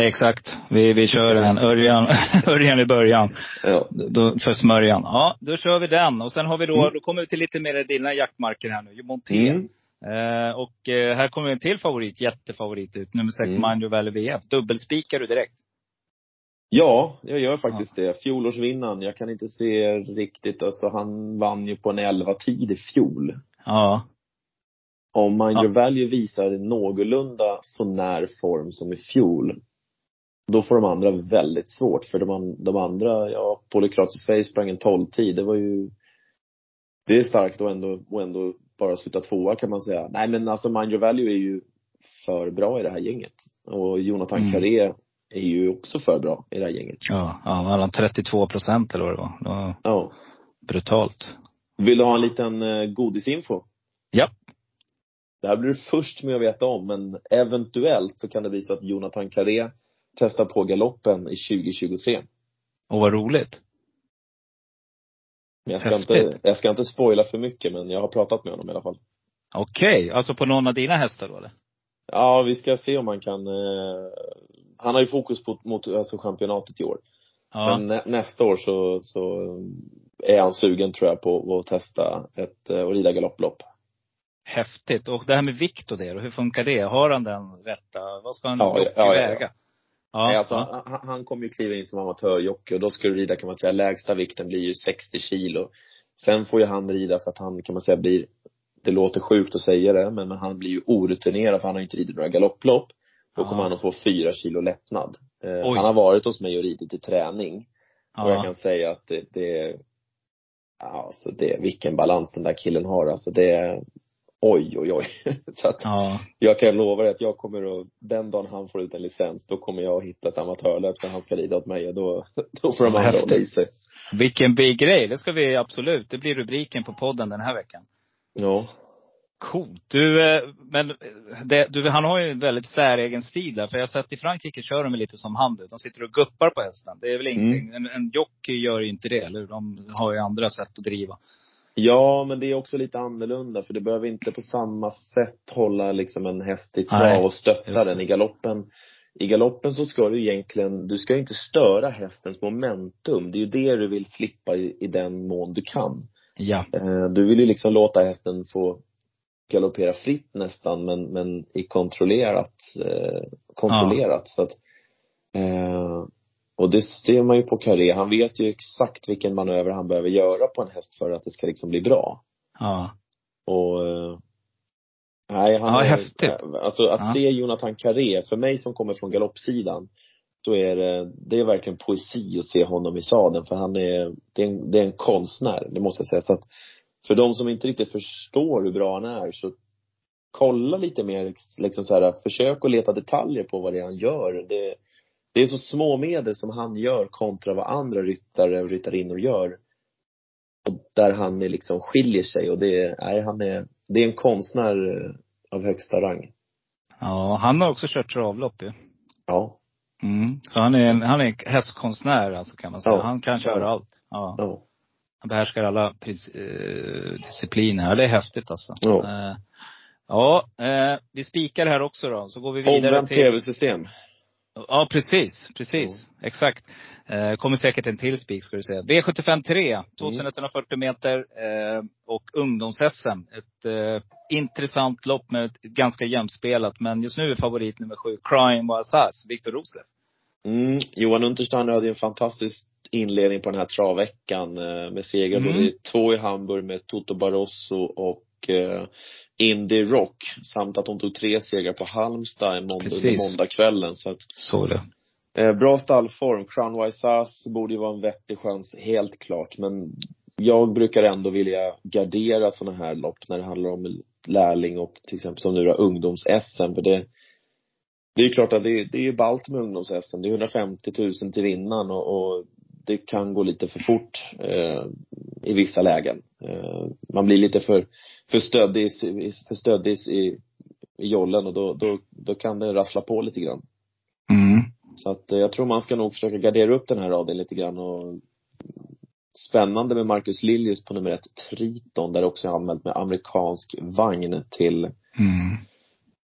Exakt. Vi, vi kör en Örjan, <laughs> Örjan i början. Ja. Då, för smörjan. Ja, då kör vi den. Och sen har vi då, Mm. då kommer vi till lite mer dina jaktmarker här nu. Monté. Mm. Eh, och eh, här kommer en till favorit, jättefavorit ut. Nummer sex, Mm. Manjo Valley VF. Dubbelspikar du direkt? Ja, jag gör faktiskt det. Fjolårsvinnaren, jag kan inte se riktigt, alltså han vann ju på en 11-tid i fjol. Ja. Om Mind Ja. Your Value visar någorlunda så när form som i fjol, då får de andra väldigt svårt. För de, de andra, ja, Polykratus Face sprang en 12-tid. Det var ju, det är starkt och ändå, och ändå bara sluta tvåa kan man säga. Nej men alltså Mind Your Value är ju för bra i det här gänget. Och Jonathan Mm. Carré är ju också för bra i det här gänget. Ja, ja mellan 32 procent eller vad det var. Det var Ja. brutalt. Vill du ha en liten eh, godisinfo? Ja. Det här blir du först med att veta om, men eventuellt så kan det bli så att Jonathan Carré testar på galoppen i 2023. Och vad roligt. Men jag ska, Häftigt. inte, jag ska inte spoila för mycket, men jag har pratat med honom i alla fall. Okej, alltså på någon av dina hästar då eller? Ja, vi ska se om han kan eh, Han har ju fokus på, mot alltså championatet i år. Ja. Men nä, nästa år så, så är han sugen tror jag på att testa ett, eh, och rida galopplopp. Häftigt. Och det här med vikt och det då, hur funkar det? Har han den rätta, vad ska han Ja, ja, ja, ja, ja. Ja, Nej, alltså, ja. han, han kommer ju kliva in som amatörjockey och då ska du rida kan man säga, lägsta vikten blir ju 60 kilo. Sen får ju han rida för att han kan man säga blir, det låter sjukt att säga det, men han blir ju orutinerad för han har ju inte ridit några galopplopp. Då kommer Ja. han att få fyra kilo lättnad. Eh, han har varit hos mig och ridit i träning. Och jag ja. kan säga att det, det alltså det, vilken balans den där killen har. Alltså det oj oj oj. <laughs> Så att ja. jag kan lova dig att jag kommer att, den dagen han får ut en licens, då kommer jag att hitta ett amatörlöp som han ska rida åt mig och då, <laughs> då får de andra hålla i sig. Vilken big grej. Det ska vi absolut. Det blir rubriken på podden den här veckan. Ja. Coolt. Du, eh, men eh, det, du, han har ju en väldigt säregen stil där. För jag har sett i Frankrike kör de lite som han. De sitter och guppar på hästen. Det är väl ingenting. En, en jockey gör ju inte det, eller? De har ju andra sätt att driva. Ja, men det är också lite annorlunda för det behöver inte på samma sätt hålla liksom en häst i trav och stötta den i galoppen. I galoppen så ska du egentligen, du ska inte störa hästens momentum. Det är ju det du vill slippa i, i den mån du kan. Ja. Eh, Du vill ju liksom låta hästen få galoppera fritt nästan men, men i kontrollerat, eh, kontrollerat så att eh, och det ser man ju på Carré. Han vet ju exakt vilken manöver han behöver göra på en häst för att det ska liksom bli bra. Ja. Och eh, nej, han Ja, är, häftigt. Alltså att Ja. se Jonathan Carré, för mig som kommer från galoppsidan, så är det, det är verkligen poesi att se honom i sadeln för han är, det är, en, det är en konstnär, det måste jag säga. Så att för de som inte riktigt förstår hur bra han är så kolla lite mer, liksom så här, försök att leta detaljer på vad det är han gör. Det, det är så små medel som han gör kontra vad andra ryttare och ryttarinnor gör. Och där han är liksom skiljer sig och det är, nej han är, det är en konstnär eh, av högsta rang. Ja, han har också kört travlopp ju. Ja. Mm. Så han är en, han är en hästkonstnär alltså kan man säga. Ja. Han kan köra Ja. allt. Ja. Ja. Han behärskar alla eh, discipliner. Ja, det är häftigt alltså. Ja. Eh, ja, eh, vi spikar här också då. Så går vi vidare Omvänt till. tv-system. Ja, precis. Precis. Exakt. Eh, kommer säkert en till spik ska du säga. V75 3, 2140 meter eh, och ungdoms-SM. Ett eh, intressant lopp med ganska jämspelat. Men just nu är favorit nummer sju, Crime Wassas, Viktor Roslev. Mm. Johan Untersteiner hade ju en fantastisk inledning på den här travveckan eh, med segrar Mm. både två i Hamburg med Toto Barroso och eh, Indy Rock samt att hon tog tre segrar på Halmstad i måndag, Precis. under måndagskvällen. Så att, Så det. eh, bra stallform. Crown Wise Sass borde ju vara en vettig chans, helt klart. Men jag brukar ändå vilja gardera sådana här lopp när det handlar om lärling och till exempel som nu då ungdoms-SM. För det, det är ju klart att det, det är ju ballt med ungdoms-SM. Det är 150 000 till vinnaren och, och det kan gå lite för fort eh, i vissa lägen. Eh, man blir lite för, för stöddig, för stöddig i, i jollen och då, då, då kan det rassla på lite grann. Mm. Så att eh, jag tror man ska nog försöka gardera upp den här raden lite grann och Spännande med Marcus Liljus på nummer ett, Triton, där också är anmält med amerikansk vagn till Mm.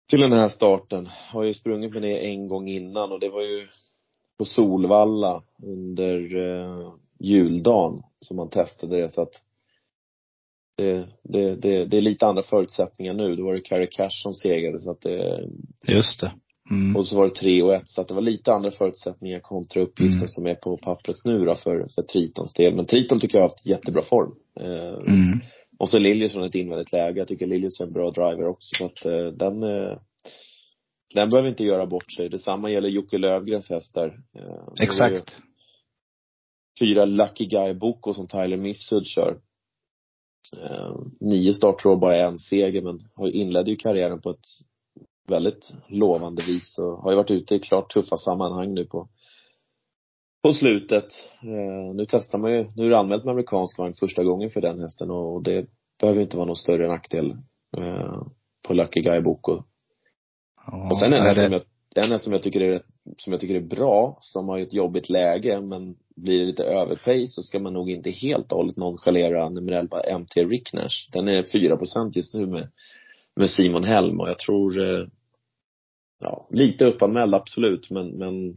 till den här starten. Har ju sprungit med det en gång innan och det var ju på Solvalla under eh, juldagen som man testade det så att det, det, det, det är lite andra förutsättningar nu. Då var det Carrie Cash som segrade så att det, Just det. Mm. och så var det 3 och 1 så att det var lite andra förutsättningar kontra uppgiften Mm. som är på pappret nu då för, för Tritons del. Men Triton tycker jag har haft jättebra form. Eh, Mm. och så Liljus från ett invändigt läge. Jag tycker Liljus är en bra driver också så att eh, den eh, den behöver inte göra bort sig. Detsamma gäller Jocke Lövgrens hästar. Eh, Exakt. Fyra Lucky Guy Boko som Tyler Mifsud kör. Eh, nio starter bara en seger men inledde ju karriären på ett väldigt lovande vis och har ju varit ute i klart tuffa sammanhang nu på på slutet. Eh, nu testar man ju, nu är det anmält med amerikansk vagn första gången för den hästen och det behöver inte vara någon större nackdel på Lucky Guy Boko. Ja, Och sen en är häst det- som jag, en häst som jag tycker är som jag tycker är bra, som har ett jobbigt läge men blir det lite överpace så ska man nog inte helt och hållet nonchalera nummer 11 MT Rickners. Den är 4% just nu med, med Simon Helm och jag tror eh, ja, lite uppanmäld absolut men, men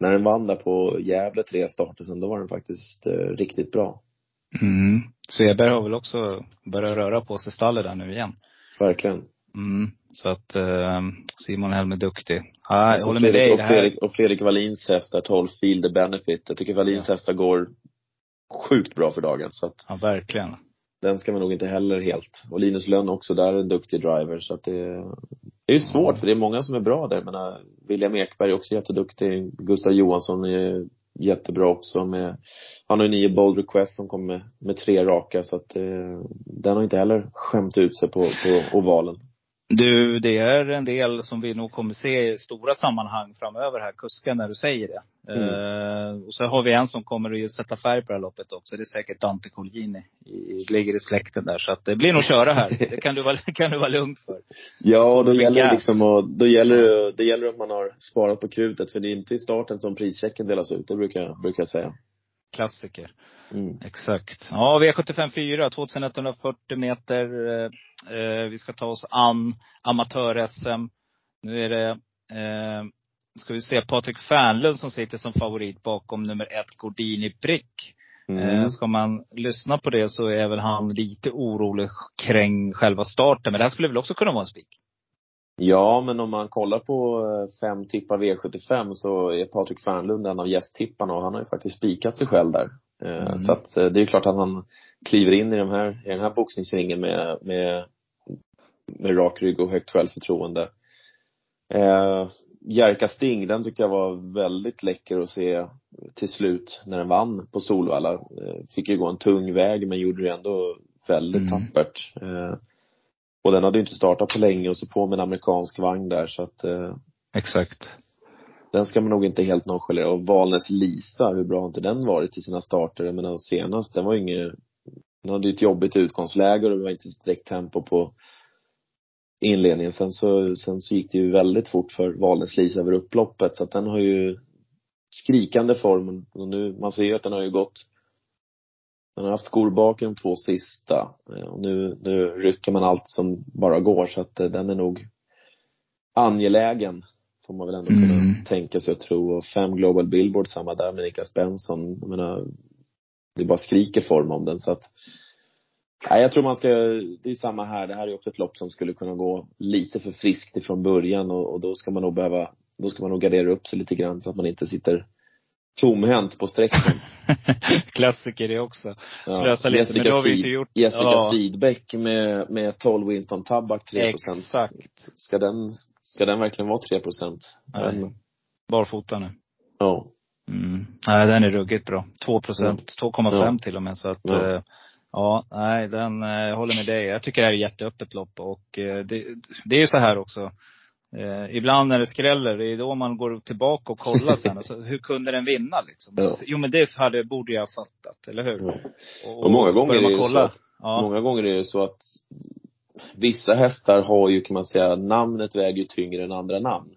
när den vann där på Gävle tre starter sen, då var den faktiskt eh, riktigt bra. Mm. Sveberg har väl också börjat röra på sig stallet där nu igen. Verkligen. Mm. Så att eh, Simon Helm är duktig. Ja, jag Alltså håller med Fredrik, dig. och, Fredrik, och Fredrik Wallins hästar, 12 Field the Benefit. Jag tycker Wallins hästar går sjukt bra för dagen så att ja, verkligen. den ska man nog inte heller helt. Och Linus Lönn också där är en duktig driver så att det det är ju svårt för det är många som är bra där. Jag menar, William Ekberg är också jätteduktig. Gustav Johansson är jättebra också med, han har ju nio bold requests som kommer med, med tre raka så att eh, den har inte heller skämt ut sig på, på ovalen. Du, det är en del som vi nog kommer se i stora sammanhang framöver här, kuskar, när du säger det. Mm. Eh, och så har vi en som kommer att sätta färg på det här loppet också. Det är säkert Dante Colgjini. I, ligger i släkten där. Så att det blir nog köra här. Det kan du vara, <laughs> kan du vara lugn för. Ja, och då gäller det liksom att, då gäller det, det gäller att man har sparat på krutet för det är inte i starten som prischecken delas ut, det brukar, brukar jag säga. Klassiker. Mm. Exakt. Ja, V75 4, 2140 meter. Eh, eh, vi ska ta oss an amatör-SM. Nu är det, eh, ska vi se, Patrik Fernlund som sitter som favorit bakom nummer ett, Gordini Brick. Mm. Eh, ska man lyssna på det så är väl han lite orolig kring själva starten. Men det här skulle väl också kunna vara en spik? Ja, men om man kollar på eh, fem tippar V75 så är Patrik Fernlund en av gästtipparna och han har ju faktiskt spikat sig själv där. Eh, Mm. Så att eh, det är ju klart att han kliver in i, de här, i den här boxningsringen med, med, med rak rygg och högt självförtroende. Eh, Jerka Sting, den tyckte jag var väldigt läcker att se till slut när den vann på Solvalla. Fick ju gå en tung väg men gjorde det ändå väldigt Mm. tappert. Eh, och den hade ju inte startat på länge och så på med en amerikansk vagn där så att eh, Exakt. den ska man nog inte helt nonchalera. Och Valnes Lisa, hur bra har inte den varit i sina starter? Jag menar senast, den var ju inget, den hade ju ett jobbigt utgångsläge och det var inte direkt tempo på inledningen. Sen så, sen så gick det ju väldigt fort för Valnes Lisa över upploppet så att den har ju skrikande form och nu, man ser ju att den har ju gått den har haft skor bak i de två sista. Eh, Och nu, nu rycker man allt som bara går så att eh, den är nog angelägen. Får man väl ändå kunna Mm. tänka sig och tro. Och fem Global Billboard samma där med Niklas Benson. Jag menar, det bara skriker form om den så att Nej, jag tror man ska, det är samma här. Det här är också ett lopp som skulle kunna gå lite för friskt ifrån början och, och då ska man nog behöva, då ska man nog gardera upp sig lite grann så att man inte sitter tomhänt på sträckan. <laughs> Klassiker det också. Ja. Slösa lite, men det har vi inte gjort. Jessica Ja. Sidbeck med, med 12 Winston Tabak 3 Exakt. Ska den, ska den verkligen vara 3 procent? Barfota nu. Ja. Mm. Nej, den är ruggigt bra. 2 procent, 2,5 Ja. till och med. Så att, Ja. ja. ja, nej, den, eh, jag håller med dig. Jag tycker det här är ett jätteöppet lopp och eh, det, det är ju så här också. Eh, ibland när det skräller, det är då man går tillbaka och kollar sen. Och så, hur kunde den vinna liksom? Ja. Jo men det hade, borde jag ha fattat, eller hur? Ja. Och många gånger är det kolla. så att- Ja. Många gånger är det så att vissa hästar har ju, kan man säga, namnet väger tyngre än andra namn.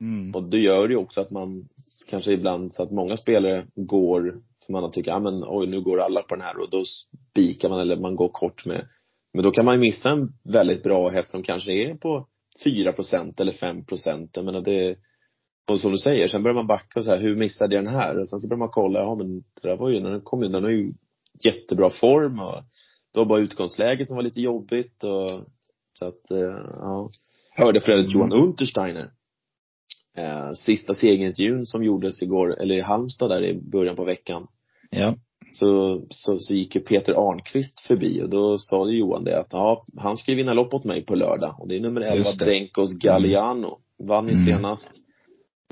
Mm. Och det gör ju också att man kanske ibland, så att många spelare går, för man tycker, ja men oj nu går alla på den här och då spikar man eller man går kort med. Men då kan man ju missa en väldigt bra häst som kanske är på 4% eller 5 procent. Jag menar det, och som du säger, sen börjar man backa och så här, hur missade jag den här? Och sen så börjar man kolla, ja men det där var ju, när den kom in, den har ju jättebra form och det var bara utgångsläget som var lite jobbigt och så att, eh, ja. Hörde för övrigt Johan Untersteiner. Eh, sista segerintervjun som gjordes igår, eller i Halmstad där i början på veckan. Ja. Så, så, så gick ju Peter Arnqvist förbi och då sa ju Johan det att ja, han ska ju vinna lopp åt mig på lördag och det är nummer 11, Denkos Galliano. Vann ju mm. senast.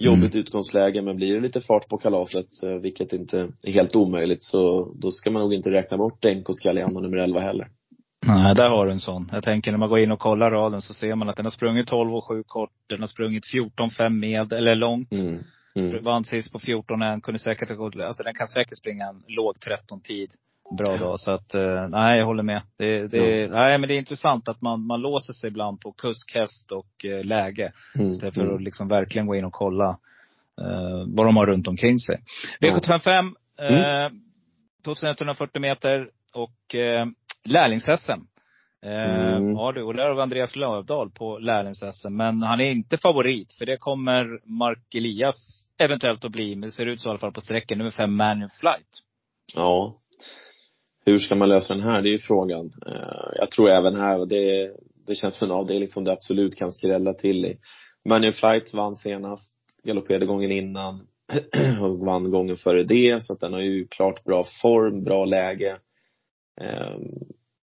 Jobbigt mm. utgångsläge men blir det lite fart på kalaset, vilket inte är helt omöjligt, så då ska man nog inte räkna bort Denkos Galliano nummer 11 heller. Nej, där har du en sån. Jag tänker när man går in och kollar raden så ser man att den har sprungit 12 och 7 kort. Den har sprungit 14 5 med, eller långt. Mm. Mm. Vann sist på 14 en, kunde säkert ha gått, alltså den kan säkert springa en låg 13 tid. Bra då. Så att, eh, nej jag håller med. Det, det, mm. nej men det är intressant att man, man låser sig ibland på kusk, häst och eh, läge. Mm. Istället för mm. att liksom verkligen gå in och kolla eh, vad de har runt omkring sig. V755, eh, 2140 meter och eh, lärlings-SM. Eh, mm. Ja du, och där har vi Andreas Lövdahl på lärlings-SM. Men han är inte favorit, för det kommer Mark Elias eventuellt att bli. Men det ser ut så i alla fall på sträckan. Nummer fem, Man Flight. Ja. Hur ska man lösa den här? Det är ju frågan. Eh, jag tror även här, det, det känns som en avdelning som det absolut kan skrälla till i. Man Flight vann senast, galopperade gången innan <clears throat> och vann gången före det. Så att den har ju klart bra form, bra läge.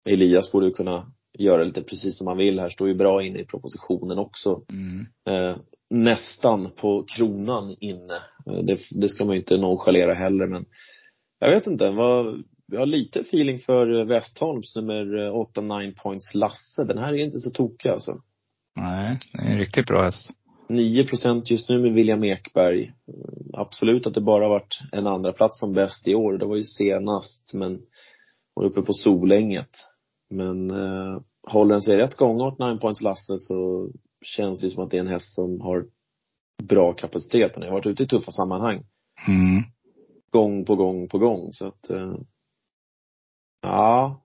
Eh, Elias borde kunna göra lite precis som han vill här, står ju bra inne i propositionen också. Mm. Eh, nästan på kronan inne. Eh, det, det ska man ju inte nonchalera heller men jag vet inte, vad, jag har lite feeling för Westholms nummer 8 9 points Lasse. Den här är inte så tokig alltså. Nej, det är en riktigt bra häst. 9 procent just nu med William Ekberg. Absolut att det bara varit en andra plats som bäst i år. Det var ju senast, men var uppe på Solänget. Men eh, håller den sig rätt gång åt Nine Points Lasse så känns det som att det är en häst som har bra kapacitet. Den har varit ute i tuffa sammanhang. Mm. Gång på gång på gång. Så att, eh, ja.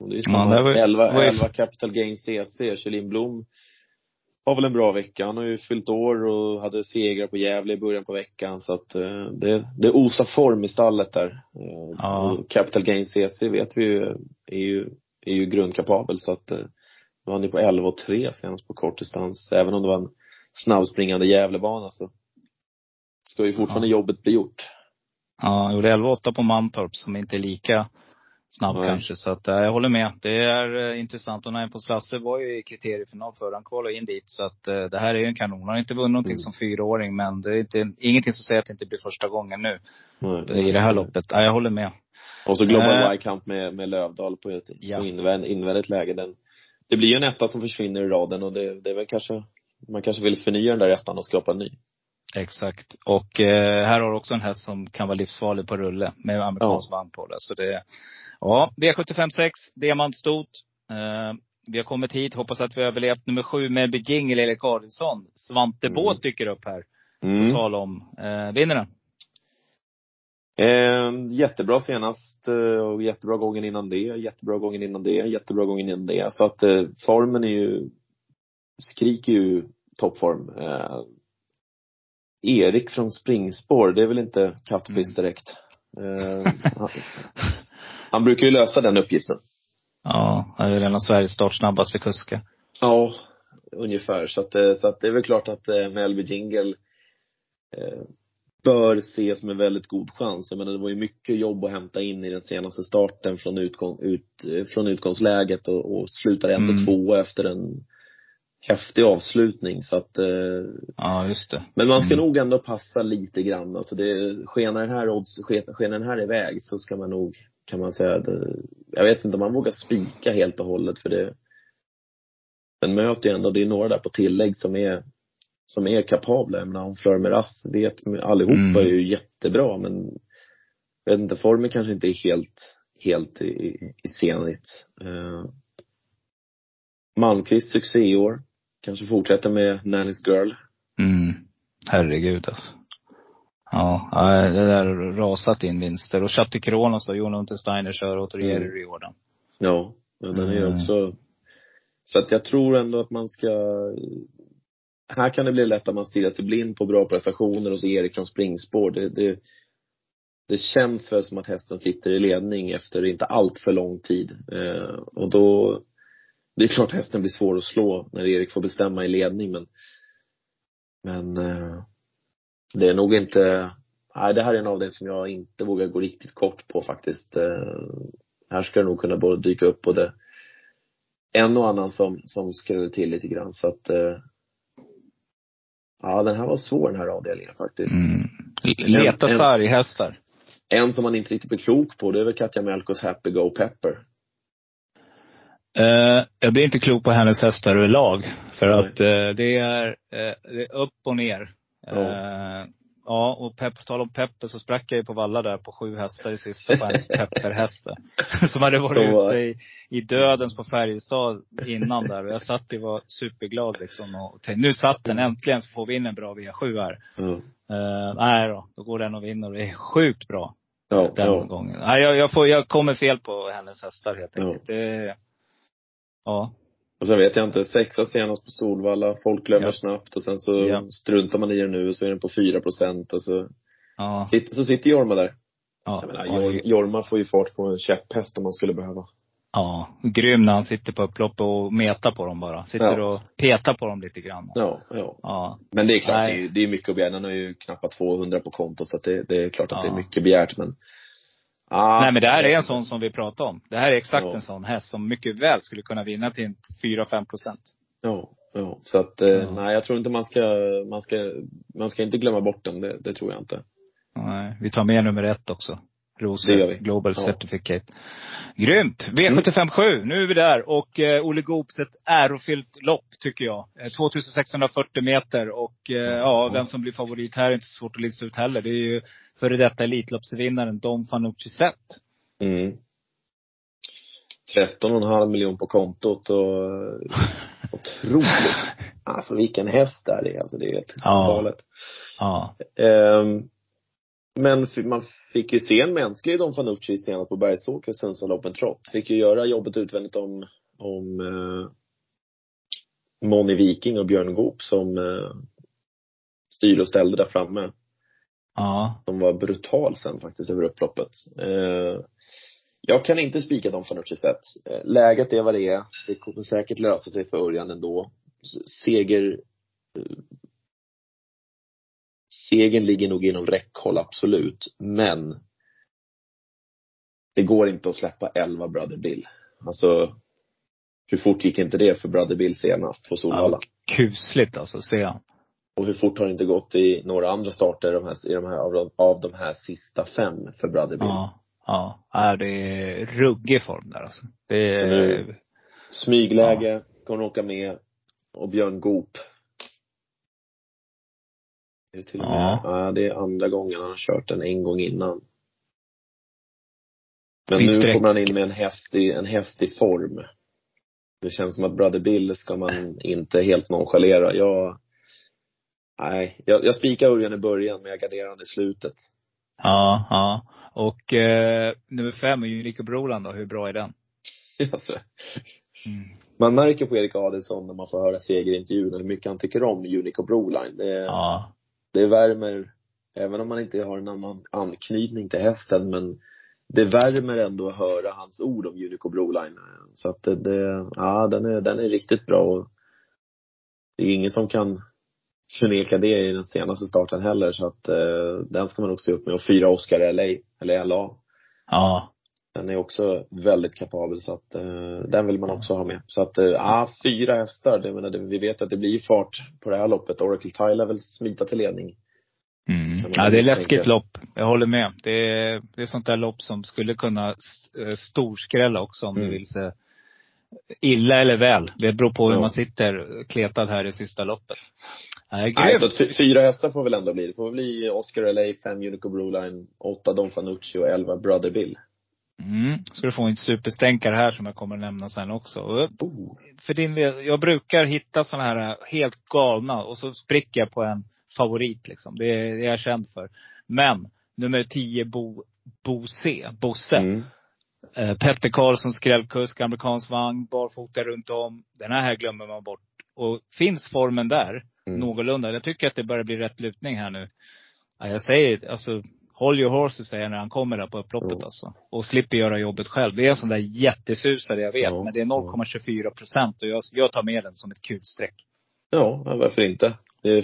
Och det är samma, ja, var, 11, 11 Capital Gain CC, Kjell Blom har väl en bra vecka. Han har ju fyllt år och hade segrar på Gävle i början på veckan så att eh, det, det osar form i stallet där. Eh, ja. Capital Gain CC vet vi ju är ju, är ju grundkapabel så att eh, var ju på 11 och 3 senast på kort distans. Även om det var en snabbspringande Gävlebana så ska ju fortfarande ja. jobbet bli gjort. Ja, jag gjorde 11 8 på Mantorp som inte är lika snabb Nej. kanske. Så att, äh, jag håller med. Det är äh, intressant. Och Naimpols Lasse var ju i kriteriefinal förra. Han kvalade in dit. Så att det här är ju en kanon. Han har inte vunnit någonting mm. som fyraåring. Men det är inte, ingenting som säger att det inte blir första gången nu. Nej. I det här loppet. Ja, jag håller med. Och så Global äh, Y-kamp med, med Lövdal på ett ja. på invänd, invändigt läge. Den, det blir ju en etta som försvinner i raden och det, det är väl kanske, man kanske vill förnya den där ettan och skapa en ny. Exakt. Och eh, här har du också en häst som kan vara livsfarlig på rulle med amerikansk ja. på det. Så det, Ja, V756, diamantstot. Eh, vi har kommit hit, hoppas att vi har överlevt nummer sju, Melby Jingle, Erik Adielsson. Svante mm. Båt dyker upp här. Mm. På tal om. Eh, vinner den? Eh, jättebra senast eh, och jättebra gången innan det, jättebra gången innan det, jättebra gången innan det. Så att eh, formen är ju, skriker ju toppform. Eh, Erik från springspår, det är väl inte kattpiss mm. direkt. Eh, Han brukar ju lösa den uppgiften. Ja, han är väl en av Sveriges startsnabbaste kuskar. Ja, ungefär. Så att, eh, så att det är väl klart att eh, Melby Jingle bör ses som en väldigt god chans. Jag menar, det var ju mycket jobb att hämta in i den senaste starten från, utgång, ut, från utgångsläget och, och slutar ändå mm. tvåa efter en häftig avslutning så att eh, Ja, just det. Men man ska mm. nog ändå passa lite grann. Alltså det, skenar den här odds, skenar den här iväg så ska man nog kan man säga. Det, jag vet inte om man vågar spika helt och hållet för det den möter ju ändå, det är några där på tillägg som är som är kapabla. Jag menar, Fleur Meras vet allihopa mm. är ju jättebra men jag vet inte, formen kanske inte är helt, helt i, i senigt. Uh, Malmqvist succé i år. Kanske fortsätter med Nannys Girl. Mm. Herregud alltså. Ja, det där har rasat in vinster. Och Chatte Kronos då, Jon Untersteiner kör åt Jerry Mm. Riordan. Ja, men den är ju Mm. också Så att jag tror ändå att man ska här kan det bli lätt att man stirrar sig blind på bra prestationer och så Erik från springspår. Det, det, det känns väl som att hästen sitter i ledning efter inte allt för lång tid. Eh, och då Det är klart hästen blir svår att slå när Erik får bestämma i ledning men Men eh, Det är nog inte Nej, det här är en avdelning som jag inte vågar gå riktigt kort på faktiskt. Eh, här ska det nog kunna både dyka upp både en och annan som, som skräller till lite grann så att eh, Ja, den här var svår den här avdelningen faktiskt. Mm. Leta En- en- sarghästar. En som man inte riktigt blir klok på, det är väl Katja Melkos Happy Go Pepper. Eh, jag blir inte klok på hennes hästar överlag. För Nej. att eh, det, är, eh, det är upp och ner. Ja. Ja, och pepp, på tal om Pepper så sprack jag ju på valla där på sju hästar i sista på hennes Pepper-hästar. <laughs> Som hade varit Så- ute i, i dödens på Färjestad innan där. Och jag satt ju och var superglad liksom. Och tänkte, nu satt den äntligen så får vi in en bra V7 här. Ja, Eh, nej då, då går den och vinner och det är sjukt bra ja, den ja. gången. Nej, jag, jag, får, jag kommer fel på hennes hästar helt Ja. enkelt. Det, ja. Och sen vet jag inte, sexa senast på Solvalla, folk glömmer Ja. snabbt och sen så Ja. struntar man i den nu och så är den på 4 procent och så Ja. sitter, så sitter Jorma där. Ja, Jag menar, Jor, Jorma får ju fart på en käpphäst om man skulle behöva. ja, grym när han sitter på upploppet och metar på dem bara. Sitter Ja. och petar på dem lite grann. Ja, ja. Ja. Men det är klart, Nej. det är, det är mycket att begära. Han har ju knappt 200 på kontot så att det, det är klart att Ja. det är mycket begärt men ah, Nej men det här är en sån som vi pratade om. Det här är exakt Ja. en sån häst som mycket väl skulle kunna vinna till en 4-5 procent. Ja, ja. Så att, eh, Ja. nej jag tror inte man ska, man ska, man ska inte glömma bort den. Det, det tror jag inte. Nej, Vi tar med nummer ett också. Rose Det gör vi. Global Ja. Certificate. Grymt! V757, nu är vi där. Och eh, Olle Goops, ett ärofyllt lopp tycker jag. Eh, 2640 meter och eh, ja, vem som blir favorit här är inte svårt att lista ut heller. Det är ju före detta Elitloppsvinnaren Dom Fanucci Zet. Mm. 13,5 miljon på kontot och eh, otroligt. <laughs> Alltså vilken häst det är. Alltså det är helt Ja. galet. Ja. Ehm, men man fick ju se en mänsklig Don Fanucci senast på Bergsåker, Sundsvall Open Trot. Fick ju göra jobbet utvändigt om, om eh, Moni Viking och Björn Goop som eh, styrde och ställde där framme. Ja. De var brutal sen faktiskt över upploppet. Eh, jag kan inte spika för något sätt. Eh, läget är vad det är. Det kommer säkert lösa sig för Örjan ändå. Seger eh, Segern ligger nog inom räckhåll, absolut. Men det går inte att släppa 11 Brother Bill. Alltså, hur fort gick inte det för Brother Bill senast på Solvalla? ja kusligt alltså, ser jag. Och hur fort har det inte gått i några andra starter de här, i de här, av, de, av de här sista fem för Brother Bill? Ja. Ja. ja det är ruggig form där alltså. Det Så är, nu- Smygläge, kommer åka med. Och Björn Goop. Är det till och med? Ja. Det är andra gången han har kört den en gång innan. Men Visst nu kommer han in med en häst i, en häst i form. Det känns som att Brother Bill ska man inte helt nonchalera. Jag, nej, jag, jag spikar Örjan i början men jag garderar han i slutet. Ja, ja. Och eh, nummer fem är ju Nico Broland då. Hur bra är den? <laughs> Alltså, Mm. man märker på Erik Adelsson när man får höra segerintervjun hur mycket han tycker om Unico Broline. Det, Ja det värmer, även om man inte har en annan anknytning till hästen, men det värmer ändå att höra hans ord om Unico Broline. Så att det, det ja, den är, den är riktigt bra och det är ingen som kan förneka det i den senaste starten heller, så att eh, den ska man också se upp med. Och fyra Oscar LA, eller LA. Ja. Den är också väldigt kapabel så att eh, den vill man också ha med. Så att, eh, ja, fyra hästar. Det, menar, det, vi vet att det blir fart på det här loppet. Oracle Tile vill smita till ledning. Mm. Ja, det är läskigt lopp. Jag håller med. Det är, det är sånt där lopp som skulle kunna eh, storskrälla också om Mm. det vill sig illa eller väl. Det beror på hur Ja. man sitter kletad här i sista loppet. Nej, Nej, så fy- fyra hästar får väl ändå bli. Det får väl bli Oscar LA, fem Unico Broline, åtta Don Fanucci och elva Brother Bill. Mm. Ska du få en superstänkare här som jag kommer nämna sen också. Oh. för din jag brukar hitta såna här helt galna och så spricker jag på en favorit liksom. Det är, det är jag känd för. Men, nummer 10, Bo, Bose, Bosse. Mm. Eh, Petter Karlsson, skrällkusk, amerikansk vagn, barfota runt om. Den här glömmer man bort. Och finns formen där, mm. någorlunda. Jag tycker att det börjar bli rätt lutning här nu. Ja, jag säger, alltså Håll your horses säger jag när han kommer där på upploppet mm. alltså. Och slipper göra jobbet själv. Det är en sån där jättesusare jag vet. Mm. Men det är 0,24 procent och jag, jag tar med den som ett kulstreck. Ja, varför inte?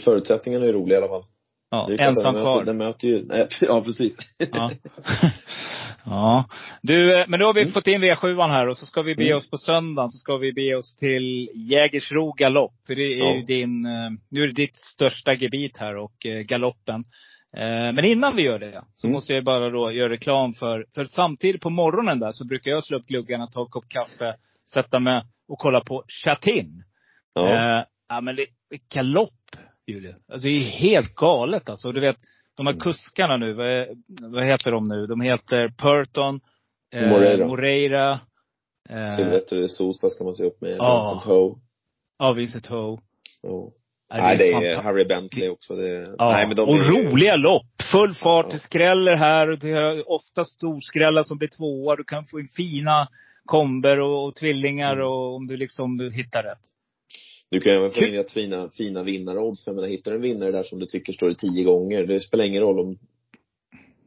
Förutsättningarna är roliga i alla fall. Ja, ensam den kvar. Den möter ju, nej, <laughs> ja precis. Ja. <laughs> ja. Du, eh, men då har vi mm. fått in V7 här och så ska vi bege mm. oss på söndagen, så ska vi bege oss till Jägersro galopp. För det är ja. ju din, eh, nu är det ditt största gebit här och eh, galoppen. Eh, men innan vi gör det så mm. måste jag bara då göra reklam för, för samtidigt på morgonen där så brukar jag slå upp gluggarna, ta en kopp kaffe, sätta mig och kolla på Chatin. Ja. Eh, ja men det är galopp, Julia. Alltså det är helt galet alltså. Du vet, de här mm. kuskarna nu, vad, vad heter de nu? De heter Purton, eh, Moreira. Moreira eh, Silvestre Sosa ska man se upp med. Ja. Vincent Ho. Ja, Vincent Ho. Oh. Nej, det är, det är Harry Bentley också. Det, ja. nej, men de och är... roliga lopp. Full fart, ja. det skräller här. Och det är ofta storskrällar som blir tvåa. Du kan få in fina komber och, och tvillingar mm. och om du liksom hittar rätt. Du kan även få in rätt fina, fina vinnarodds. För jag menar, hittar du en vinnare där som du tycker står i tio gånger. Det spelar ingen roll om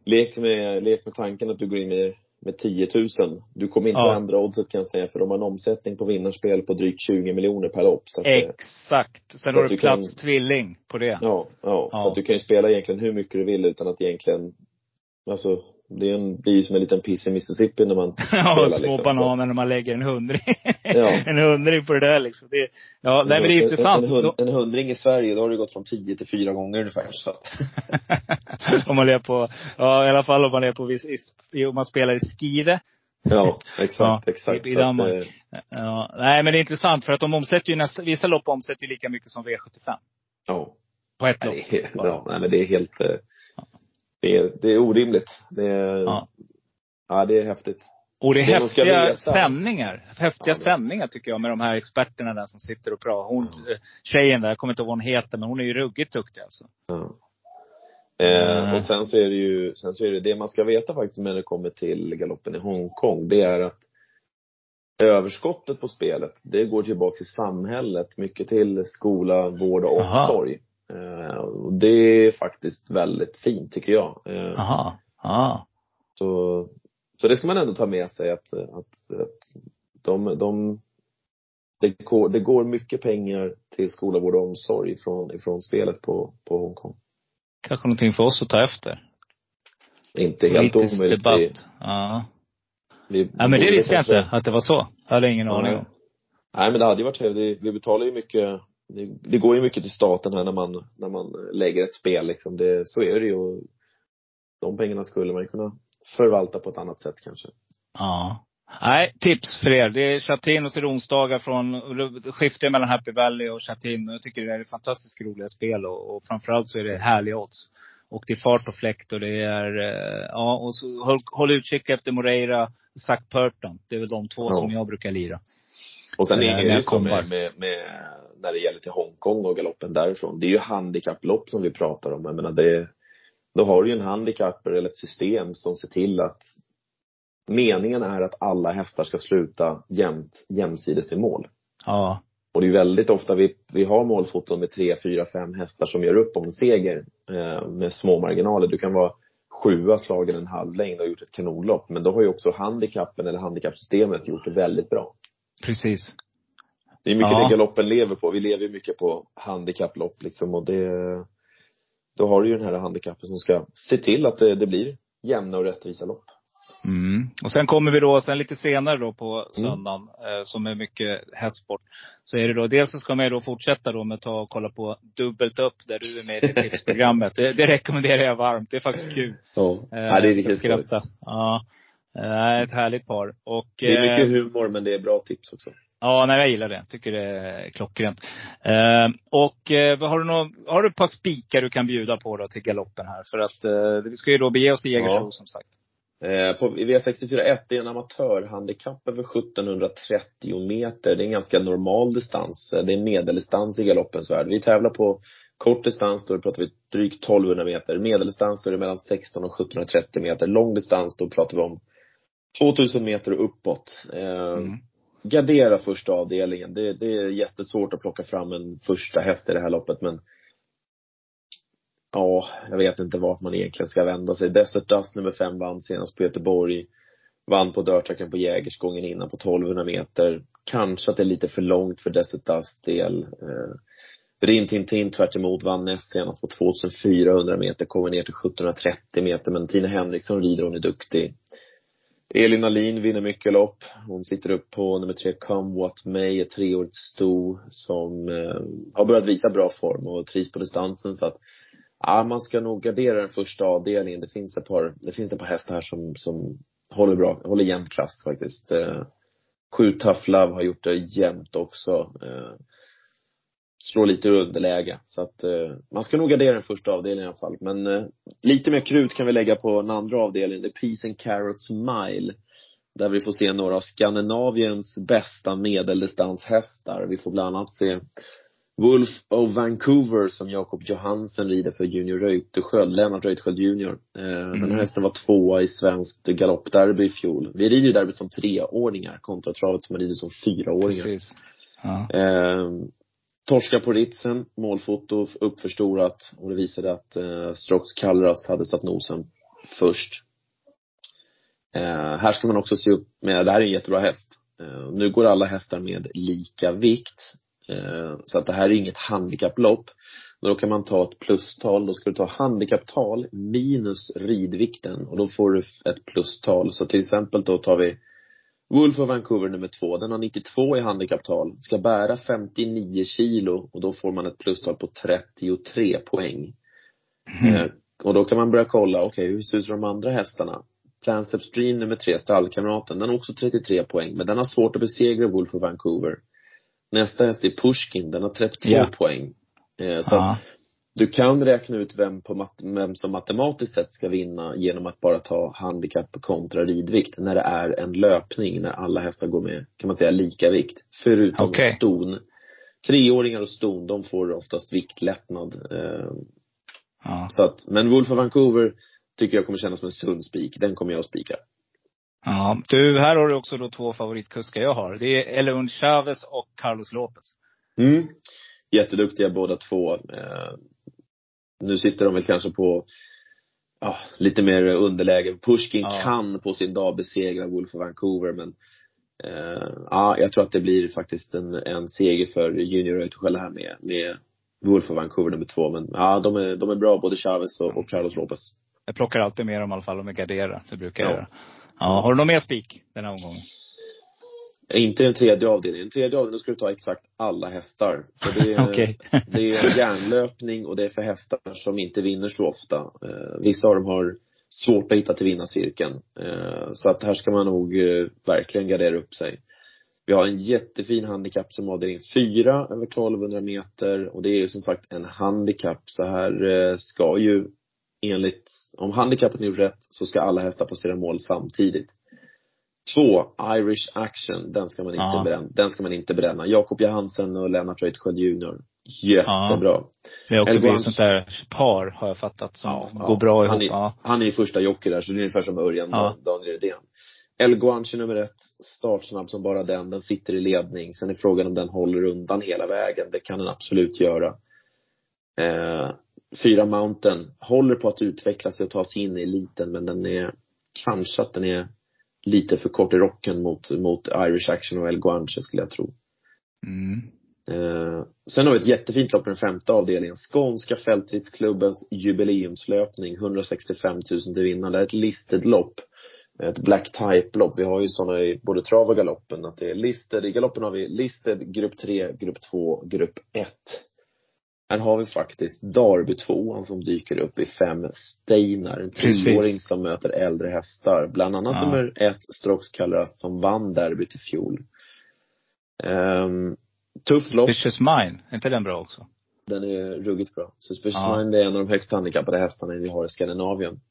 Lek med, lek med tanken att du går in med med 10 000. Du kommer inte ja. att ändra oddset kan jag säga, för de har en omsättning på vinnarspel på drygt 20 miljoner per lopp. Så att, Exakt. Sen har du plats kan, tvilling på det. Ja, ja, ja. Så att du kan ju spela egentligen hur mycket du vill utan att egentligen, alltså det är en, blir ju som en liten piss i Mississippi när man <laughs> spelar. Ja, små liksom, bananer så. när man lägger en hundring. Ja. <laughs> en hundring på det där liksom. Det, ja, nej men det är intressant. En, en, en, hundring i Sverige, då har det gått från 10 till 4 gånger ungefär. Så. <laughs> om man är på, ja i alla fall om man är på viss, om man spelar i Skive. Ja, exakt, ja, exakt. I, i Danmark. Att, ja, nej men det är intressant för att de omsätter ju nästan, vissa lopp omsätter ju lika mycket som V75. Ja. På ett lopp. Ja, nej men det är helt, eh, det är, det är orimligt. Det är, ja. ja, det är häftigt. Och det är det häftiga sändningar. Häftiga ja, sändningar tycker jag med de här experterna där som sitter och pratar. Hon, ja. tjejen där, jag kommer inte ihåg vad hon heter, men hon är ju ruggigt duktig alltså. Ja. Eh, och sen så är det ju, sen så är det, det man ska veta faktiskt när det kommer till galoppen i Hongkong, det är att överskottet på spelet, det går tillbaka till samhället, mycket till skola, vård och omsorg. Eh, och det är faktiskt väldigt fint tycker jag. Eh, Aha. Aha. Så, så det ska man ändå ta med sig att, att, att de, de det går, det går mycket pengar till skola, vård och omsorg ifrån, ifrån spelet på, på Hongkong. Kanske någonting för oss att ta efter. Inte helt omöjligt. debatt. Ja. Vi, ja men det visste jag inte, att det var så. Jag hade ingen ja. aning om. Nej men det hade ju varit trevligt. Vi betalar ju mycket det, det, går ju mycket till staten här när man, när man lägger ett spel liksom. Det, så är det ju. Och de pengarna skulle man ju kunna förvalta på ett annat sätt kanske. Ja. Nej, tips för er. Det är Chatin det onsdagar från, skiftar mellan Happy Valley och Chatin. Jag tycker det är fantastiskt roliga spel och, och framförallt så är det härliga odds. Och det är fart och fläkt och det är, eh, ja och så håll, håll utkik efter Moreira, Zac Purton. Det är väl de två ja. som jag brukar lira. Och sen är det ju så med, med, med, när det gäller till Hongkong och galoppen därifrån. Det är ju handikapplopp som vi pratar om. Jag menar det, då har du ju en handikapper eller ett system som ser till att meningen är att alla hästar ska sluta jämnt, jämsides i mål. Ja. Och det är väldigt ofta vi, vi har målfoton med tre, fyra, fem hästar som gör upp om seger eh, med små marginaler. Du kan vara sjua slagen en halv längd och gjort ett kanonlopp. Men då har ju också handikappen eller handikappsystemet gjort det väldigt bra. Precis. Det är mycket ja. det galoppen lever på. Vi lever ju mycket på handikapplopp liksom och det, då har du ju den här handikappen som ska se till att det, det blir jämna och rättvisa lopp. Mm. Och sen kommer vi då, sen lite senare då på mm. söndagen, mm. eh, som är mycket hästsport. Så är det då, dels så ska man ju då fortsätta då med att ta och kolla på Dubbelt upp, där du är med i det tipsprogrammet. det, det rekommenderar jag varmt. Det är faktiskt kul. Ja, eh, ja det är riktigt skratta. Ja. Eh, ett härligt par. Och, det är mycket eh, humor, men det är bra tips också. Ja, nej jag gillar det. Tycker det är klockrent. Eh, och eh, har, du någon, har du ett par spikar du kan bjuda på då till galoppen här? För att eh, vi ska ju då bege oss till Jägersro ja. som sagt. Eh, på V64 1, det är en amatörhandikapp över 1730 meter. Det är en ganska normal distans. Eh, det är medeldistans i galoppens värld. Vi tävlar på Kort distans, då pratar vi drygt 1200 meter. Medeldistans, då är det mellan 16 och 1730 meter. Lång distans, då pratar vi om 2000 meter och uppåt. Eh, mm. Gardera första avdelningen. Det, det är jättesvårt att plocka fram en första häst i det här loppet, men ja, jag vet inte vart man egentligen ska vända sig. Desert Dust nummer fem vann senast på Göteborg. Vann på dörrtracken på Jägersgången innan på 1200 meter. Kanske att det är lite för långt för Desert Dust del. Eh, Rin Tintin tvärt emot vann näst senast på 2400 meter, kommer ner till 1730 meter, men Tina Henriksson rider, hon är duktig. Elin Alin vinner mycket lopp. Hon sitter upp på nummer tre, Come What May, ett treårigt sto som eh, har börjat visa bra form och trivs på distansen så att ja, man ska nog gardera den första avdelningen. Det finns ett par, det finns ett par hästar här som, som håller bra, håller jämn klass faktiskt. Eh, Sju Tough Love har gjort det jämnt också. Eh, slår lite ur underläge. Så att eh, man ska nog gardera den första avdelningen i alla fall. Men eh, lite mer krut kan vi lägga på den andra avdelningen. Det är Peace and Carrots Mile. Där vi får se några av Skandinaviens bästa medeldistanshästar. Vi får bland annat se Wolf of Vancouver som Jakob Johansen rider för Junior Reuterskiöld, Lennart Reuterskiöld Junior. Eh, mm. Den här hästen var tvåa i svenskt galoppderby i fjol. Vi rider ju derbyt som treåringar kontra travet som man rider som fyraåringar. Precis. Ja. Eh, torska på ritsen, målfoto uppförstorat och det visade att eh, Strox Kallras hade satt nosen först. Eh, här ska man också se upp med, det här är en jättebra häst. Eh, nu går alla hästar med lika vikt. Eh, så att det här är inget handikapplopp. Då kan man ta ett plustal, då ska du ta handikapptal minus ridvikten och då får du ett plustal. Så till exempel då tar vi Wolf of Vancouver nummer två, den har 92 i handikapptal, ska bära 59 kilo och då får man ett plustal på 33 poäng. Mm. Eh, och då kan man börja kolla, okej, okay, hur ser det ut de andra hästarna? Plans Upstream nummer tre, stallkamraten, den har också 33 poäng, men den har svårt att besegra Wolf of Vancouver. Nästa häst är Pushkin, den har 32 yeah. poäng. Eh, så ja. att du kan räkna ut vem, på mat vem som matematiskt sett ska vinna genom att bara ta handikapp kontra ridvikt när det är en löpning, när alla hästar går med, kan man säga, lika vikt. Förutom okay. ston. Treåringar och ston, de får oftast viktlättnad. Eh, ja. Så att, men Wolf of Vancouver tycker jag kommer kännas som en sund spik. Den kommer jag att spika. Ja, du, här har du också då två favoritkuskar jag har. Det är Eleon Chavez och Carlos Lopez. Mm. Jätteduktiga båda två. Nu sitter de väl kanske på ja, lite mer underläge. Pushkin ja. kan på sin dag besegra Wolf of Vancouver men eh, ja, jag tror att det blir faktiskt en, en seger för Junior Reuterskiöld här med, med Wolf of Vancouver nummer två. Men ja, de är, de är bra både Chavez och, och Carlos Lopez. Jag plockar alltid med dem i alla fall om jag garderar. Det brukar jag ja. göra. Ja, har du någon mer spik den här omgången? Inte den tredje avdelningen. Den tredje avdelningen ska du ta exakt alla hästar. För det är, <laughs> okay. <laughs> det är järnlöpning och det är för hästar som inte vinner så ofta. Eh, vissa av dem har svårt att hitta till vinnarcirkeln. Eh, så att här ska man nog eh, verkligen gardera upp sig. Vi har en jättefin handikapp som avdelning fyra över 1200 meter och det är ju som sagt en handikapp. Så här ska ju enligt, om handikappet är rätt så ska alla hästar passera mål samtidigt. Två, Irish Action, den ska man inte ja. bränna. Den ska man inte bränna. Jakob Johansen och Lennart Reuterskiöld Jr. Jättebra. Ja. Det är också ett sånt där par, har jag fattat, som ja, går bra ihop. Han är, ja. han är ju första jockey där, så det är ungefär som Örjan ja. Daniel Redén. El Guanche nummer ett, startsnabb som bara den. Den sitter i ledning. Sen är frågan om den håller undan hela vägen. Det kan den absolut göra. Eh, fyra Mountain håller på att utveckla sig och ta sig in i eliten, men den är kanske att den är lite för kort i rocken mot, mot Irish Action och El Guanche skulle jag tro. Mm. Eh, sen har vi ett jättefint lopp i den femte avdelningen. Skånska fältridsklubbens jubileumslöpning, 165 000 till vinnaren. Det är ett listed lopp. Ett black type-lopp. Vi har ju sådana i både trav och galoppen, att det är listed. I galoppen har vi listed, grupp 3, grupp 2, grupp 1. Här har vi faktiskt Darby tvåan som dyker upp i fem Steinar, en tioåring som möter äldre hästar. Bland annat ja. nummer ett, Strox Kallras, som vann derbyt i fjol. Um, tufft lopp. Suspicious Mine, är inte den bra också? Den är ruggigt bra. Suspicious ja. Mine är en av de högst handikappade hästarna vi har i Skandinavien.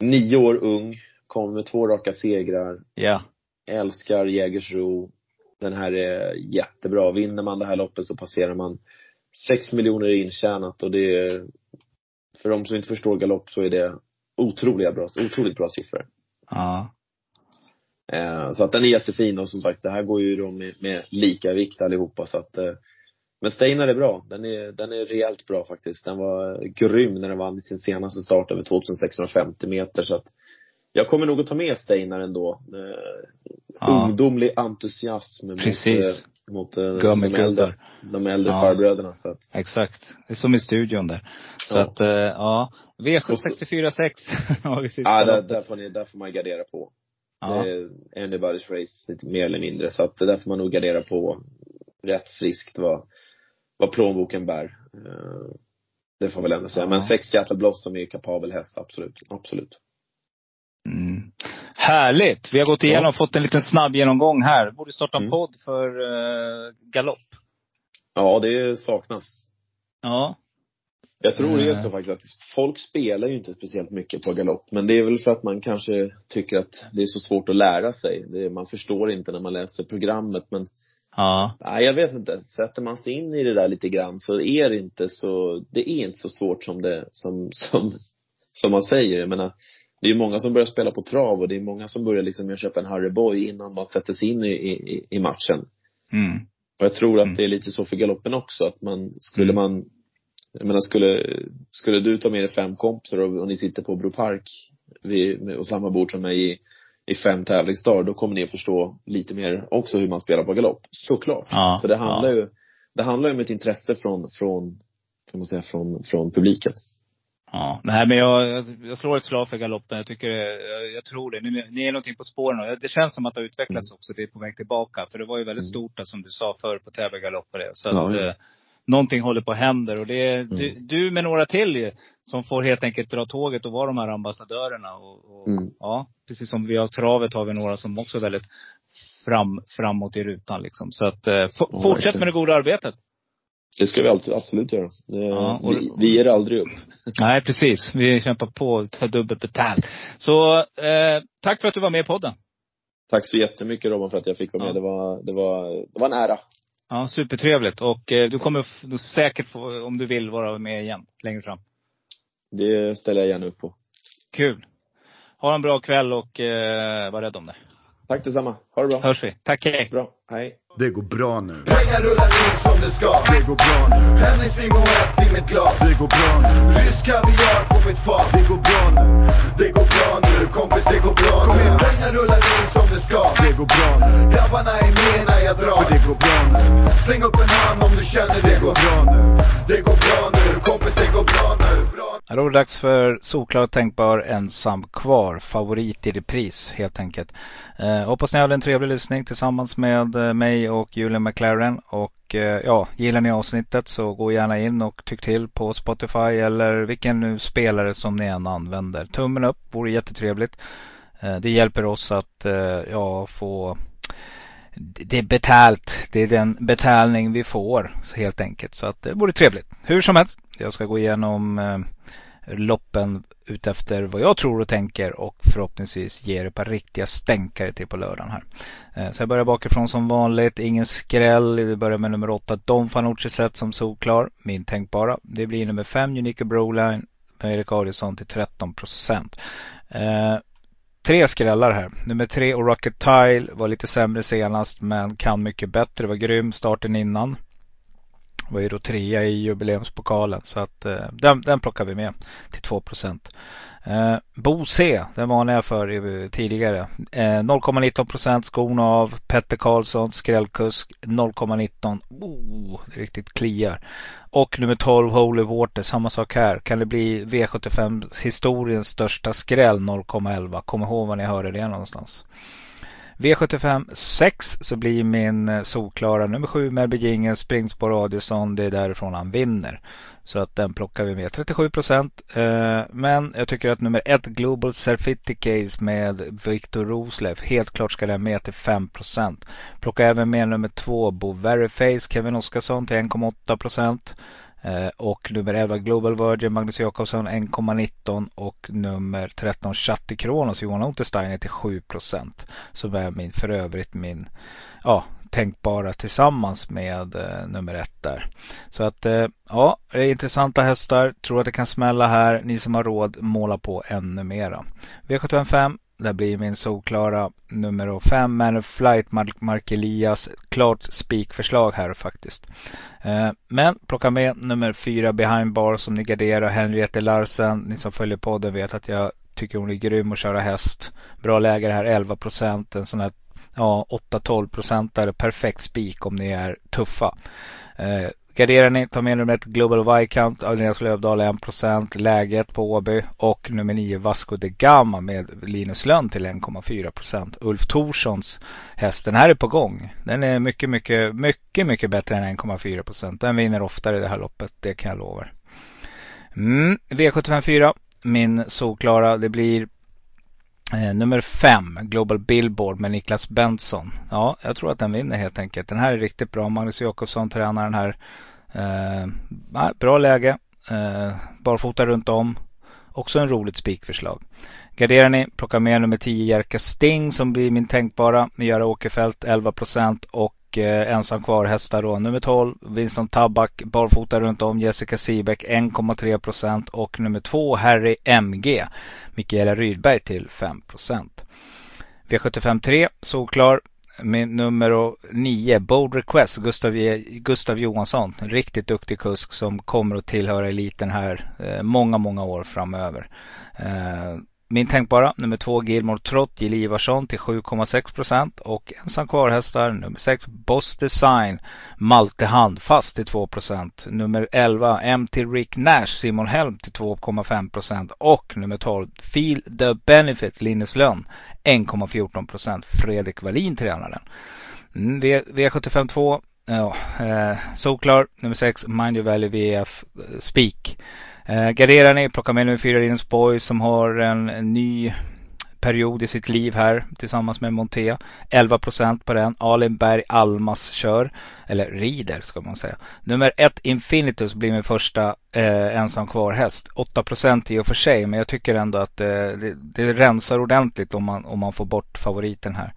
Nio år ung, kommer med två raka segrar. Ja. Älskar Jägersro. Den här är jättebra. Vinner man det här loppet så passerar man 6 miljoner intjänat och det är, för de som inte förstår galopp så är det otroliga bra, otroligt bra siffror. Ja. Eh, så att den är jättefin och som sagt det här går ju då med, med lika vikt allihopa så att eh, men Steinar är bra. Den är, den är rejält bra faktiskt. Den var grym när den vann sin senaste start över 2650 meter så att jag kommer nog att ta med Steinar ändå. Eh, ja. Ungdomlig entusiasm Precis. mot, mot eh, de äldre, de äldre ja. farbröderna. Så att. Exakt. Det är som i studion där. Så ja. att, eh, ja. V764 har <laughs> vi sista Ja, där, där, får ni, där får man gardera på. Ja. Det är anybody's race, lite mer eller mindre. Så att det där får man nog gardera på rätt friskt vad, vad plånboken bär. Eh, det får väl ändå säga. Ja. Men sex Seattle Blossom är ju kapabel häst, absolut. Absolut. Mm. Härligt! Vi har gått igenom och ja. fått en liten snabb genomgång här. Borde starta en mm. podd för uh, galopp. Ja, det saknas. Ja. Jag tror det är så faktiskt att folk spelar ju inte speciellt mycket på galopp. Men det är väl för att man kanske tycker att det är så svårt att lära sig. Det, man förstår inte när man läser programmet men Ja. Nej, jag vet inte. Sätter man sig in i det där lite grann så är det inte så, det är inte så svårt som det, som, som, som man säger. Jag menar, det är många som börjar spela på trav och det är många som börjar liksom köpa en Harry Boy innan man sätter sig in i, i, i matchen. Mm. Och jag tror att mm. det är lite så för galoppen också, att man, skulle mm. man jag menar skulle, skulle du ta med dig fem kompisar och, och ni sitter på Bro Park vid, och samma bord som mig i, i fem tävlingsdagar, då kommer ni att förstå lite mer också hur man spelar på galopp. Såklart. Ja, så det handlar ja. ju, det handlar ju om ett intresse från, från, kan man säga, från, från publiken. Ja, nej men jag, jag slår ett slag för galoppen. Jag tycker, jag, jag tror det. Ni, ni är någonting på spåren det känns som att det har utvecklats mm. också. Det är på väg tillbaka. För det var ju väldigt mm. stort, som du sa förr, på Täby galopp och det. Så ja, att, ja. Eh, någonting håller på att hända. Och det är mm. du, du, med några till ju, som får helt enkelt dra tåget och vara de här ambassadörerna. Och, och mm. ja, precis som vi har travet har vi några som också är väldigt fram, framåt i rutan liksom. Så att, eh, fortsätt med det goda arbetet. Det ska vi alltid, absolut göra. Ja, och, vi, vi ger aldrig upp. <laughs> Nej, precis. Vi kämpar på, tar dubbelt betalt. Så, eh, tack för att du var med i podden. Tack så jättemycket Robin för att jag fick vara med. Ja. Det, var, det, var, det var en ära. Ja, supertrevligt. Och eh, du kommer du säkert få, om du vill, vara med igen längre fram. Det ställer jag gärna upp på. Kul. Ha en bra kväll och eh, var rädd om dig. Tack detsamma. Ha det bra. Hörs vi. Tack, hej. Bra. Hej. Det går bra nu. Pengar rullar in som det ska. Det går bra nu. Hennes limoett i mitt glas. Det går bra nu. Rysk kaviar mitt fat. Det går bra nu. Det går bra nu. Kompis, det går bra nu. Pengar rullar in som det ska. Det går bra nu. Grabbarna är med när jag drar. För det går bra nu. Släng upp en hand om du känner det, det går bra nu. Det går bra nu. Kompis, det går bra nu. Bra. Då är det dags för solklar och tänkbar ensam kvar. Favorit i repris helt enkelt. Eh, hoppas ni hade en trevlig lyssning tillsammans med eh, mig och Julian McLaren. Och Eh, ja, gillar ni avsnittet så gå gärna in och tyck till på Spotify eller vilken nu spelare som ni än använder. Tummen upp vore jättetrevligt. Eh, det hjälper oss att eh, ja, få det är betalt. Det är den betalning vi får helt enkelt. Så att det vore trevligt. Hur som helst. Jag ska gå igenom eh, loppen utefter vad jag tror och tänker och förhoppningsvis ger ett par riktiga stänkare till på lördagen här. Eh, så jag börjar bakifrån som vanligt. Ingen skräll. Vi börjar med nummer 8 Don Fanucci sett som solklar. Min tänkbara. Det blir nummer 5 Unique Broline med Erik Adielsson till 13 procent. Eh, tre skrällar här. Nummer 3 Rocket Tile var lite sämre senast men kan mycket bättre. Var grym starten innan var ju då trea i jubileumspokalen så att eh, den, den plockar vi med till 2 eh, Bo C, den varnade jag för tidigare. Eh, 0,19 procent skon av Petter Karlsson, skrällkusk 0,19. Oh, det riktigt kliar. Och nummer 12 Holy Water, samma sak här. Kan det bli V75 historiens största skräll 0,11? Kom ihåg var ni hörde det någonstans. V75 6 så blir min eh, solklara nummer 7 Melby Jingel springspår Adielsson. Det är därifrån han vinner. Så att den plockar vi med 37 procent. Eh, men jag tycker att nummer 1 Global Certificates med Viktor Roslev helt klart ska den med till 5 procent. Plocka även med nummer 2 Bo Veriface Kevin Oskarsson till 1,8 procent. Eh, och nummer 11 Global Virgin Magnus Jakobsson 1,19 och nummer 13 Chatti Kronos Johan Untersteiner till 7. Som är min, för övrigt min, ja tänkbara tillsammans med eh, nummer 1. där. Så att eh, ja, det är intressanta hästar. Tror att det kan smälla här. Ni som har råd, måla på ännu mera. V755 det blir min solklara nummer fem. men Flight Mark Elias. Klart spikförslag här faktiskt. Eh, men plocka med nummer fyra Behind Bar som ni garderar. Henriette Larsen. Ni som följer podden vet att jag tycker hon är grym att köra häst. Bra läge här 11 procent. En sån här ja, 8-12 procentare. Perfekt spik om ni är tuffa. Eh, Garderar ni, ta med nummer ett Global Viscount, Andreas Lövdahl 1%, läget på Åby och nummer 9 Vasco de Gama med Linus Lönn till 1,4%. Ulf Torssons häst, den här är på gång. Den är mycket, mycket, mycket, mycket bättre än 1,4%. Den vinner oftare i det här loppet, det kan jag lova. Mm, V754, min solklara, det blir Eh, nummer fem, Global Billboard med Niklas Benson. Ja, jag tror att den vinner helt enkelt. Den här är riktigt bra. Magnus Jakobsson tränar den här. Eh, bra läge. Eh, barfota runt om. Också en roligt spikförslag. Garderar ni, plocka med nummer 10 Jerka Sting som blir min tänkbara med Göra Åkerfeldt 11 och eh, ensam kvar hästar då. Nummer 12 Winston Tabak barfota runt om Jessica Siebeck 1,3 procent och nummer 2 Harry MG Mikaela Rydberg till 5 procent. V75 3 solklar med nummer 9 Bold Request Gustav, Gustav Johansson. En riktigt duktig kusk som kommer att tillhöra eliten här eh, många, många år framöver. Eh, min tänkbara nummer två Gilmore Trott Jill Ivarsson till 7,6 procent och ensam kvarhästar nummer 6 Boss Design Malte Handfast till 2 procent. Nummer 11 MT Rick Nash Simon Helm till 2,5 procent och nummer 12 Feel the Benefit Linus Lönn 1,14 procent. Fredrik Wallin tränaren. Mm, v, V75 2 ja, eh, Solklar nummer 6 Mind Your Valley VF eh, Speak Eh, garderar ni, plocka med nummer fyra Linus Boy som har en, en ny period i sitt liv här tillsammans med Montea. 11 procent på den. Alenberg Almas kör. Eller rider ska man säga. Nummer ett Infinitus blir min första eh, ensam kvar häst. 8 i och för sig men jag tycker ändå att eh, det, det rensar ordentligt om man, om man får bort favoriten här.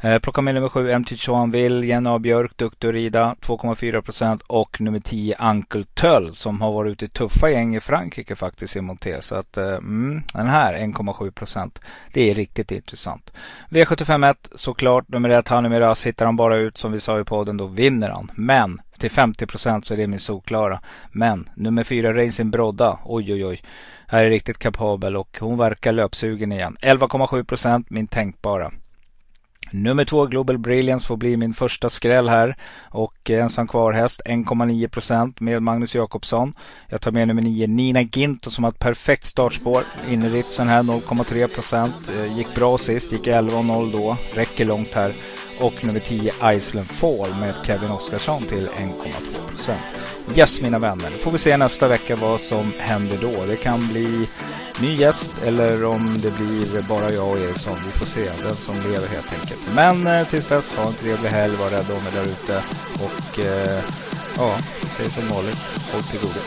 Eh, plocka med nummer 7 MT Joanville, Jenny A. Björk, duktig att rida 2,4 och nummer 10 Uncle Töll som har varit ute i tuffa gäng i Frankrike faktiskt i Monté. Så att eh, mm, den här 1,7. Det är riktigt intressant. V751 såklart nummer 1 Hanimiras hittar han bara ut som vi sa i podden då vinner han. Men till 50 procent så är det min solklara. Men nummer 4 Racing Brodda. Oj oj oj. Här är riktigt kapabel och hon verkar löpsugen igen. 11,7 procent min tänkbara. Nummer två Global Brilliance får bli min första skräll här. Och ensam kvar häst 1,9 procent med Magnus Jakobsson. Jag tar med nummer 9 Nina Ginto som har ett perfekt startspår. Inneritsen här 0,3 procent. Eh, gick bra sist, gick 11,0 då. Räcker långt här. Och nummer 10 Iceland Fall med Kevin Oskarsson till 1,2% Yes mina vänner, då får vi se nästa vecka vad som händer då. Det kan bli ny gäst eller om det blir bara jag och Eriksson. Vi får se, den som lever helt enkelt. Men eh, tills dess, ha en trevlig helg, var rädda om er där ute. Och eh, ja, säg som vanligt, håll till godo.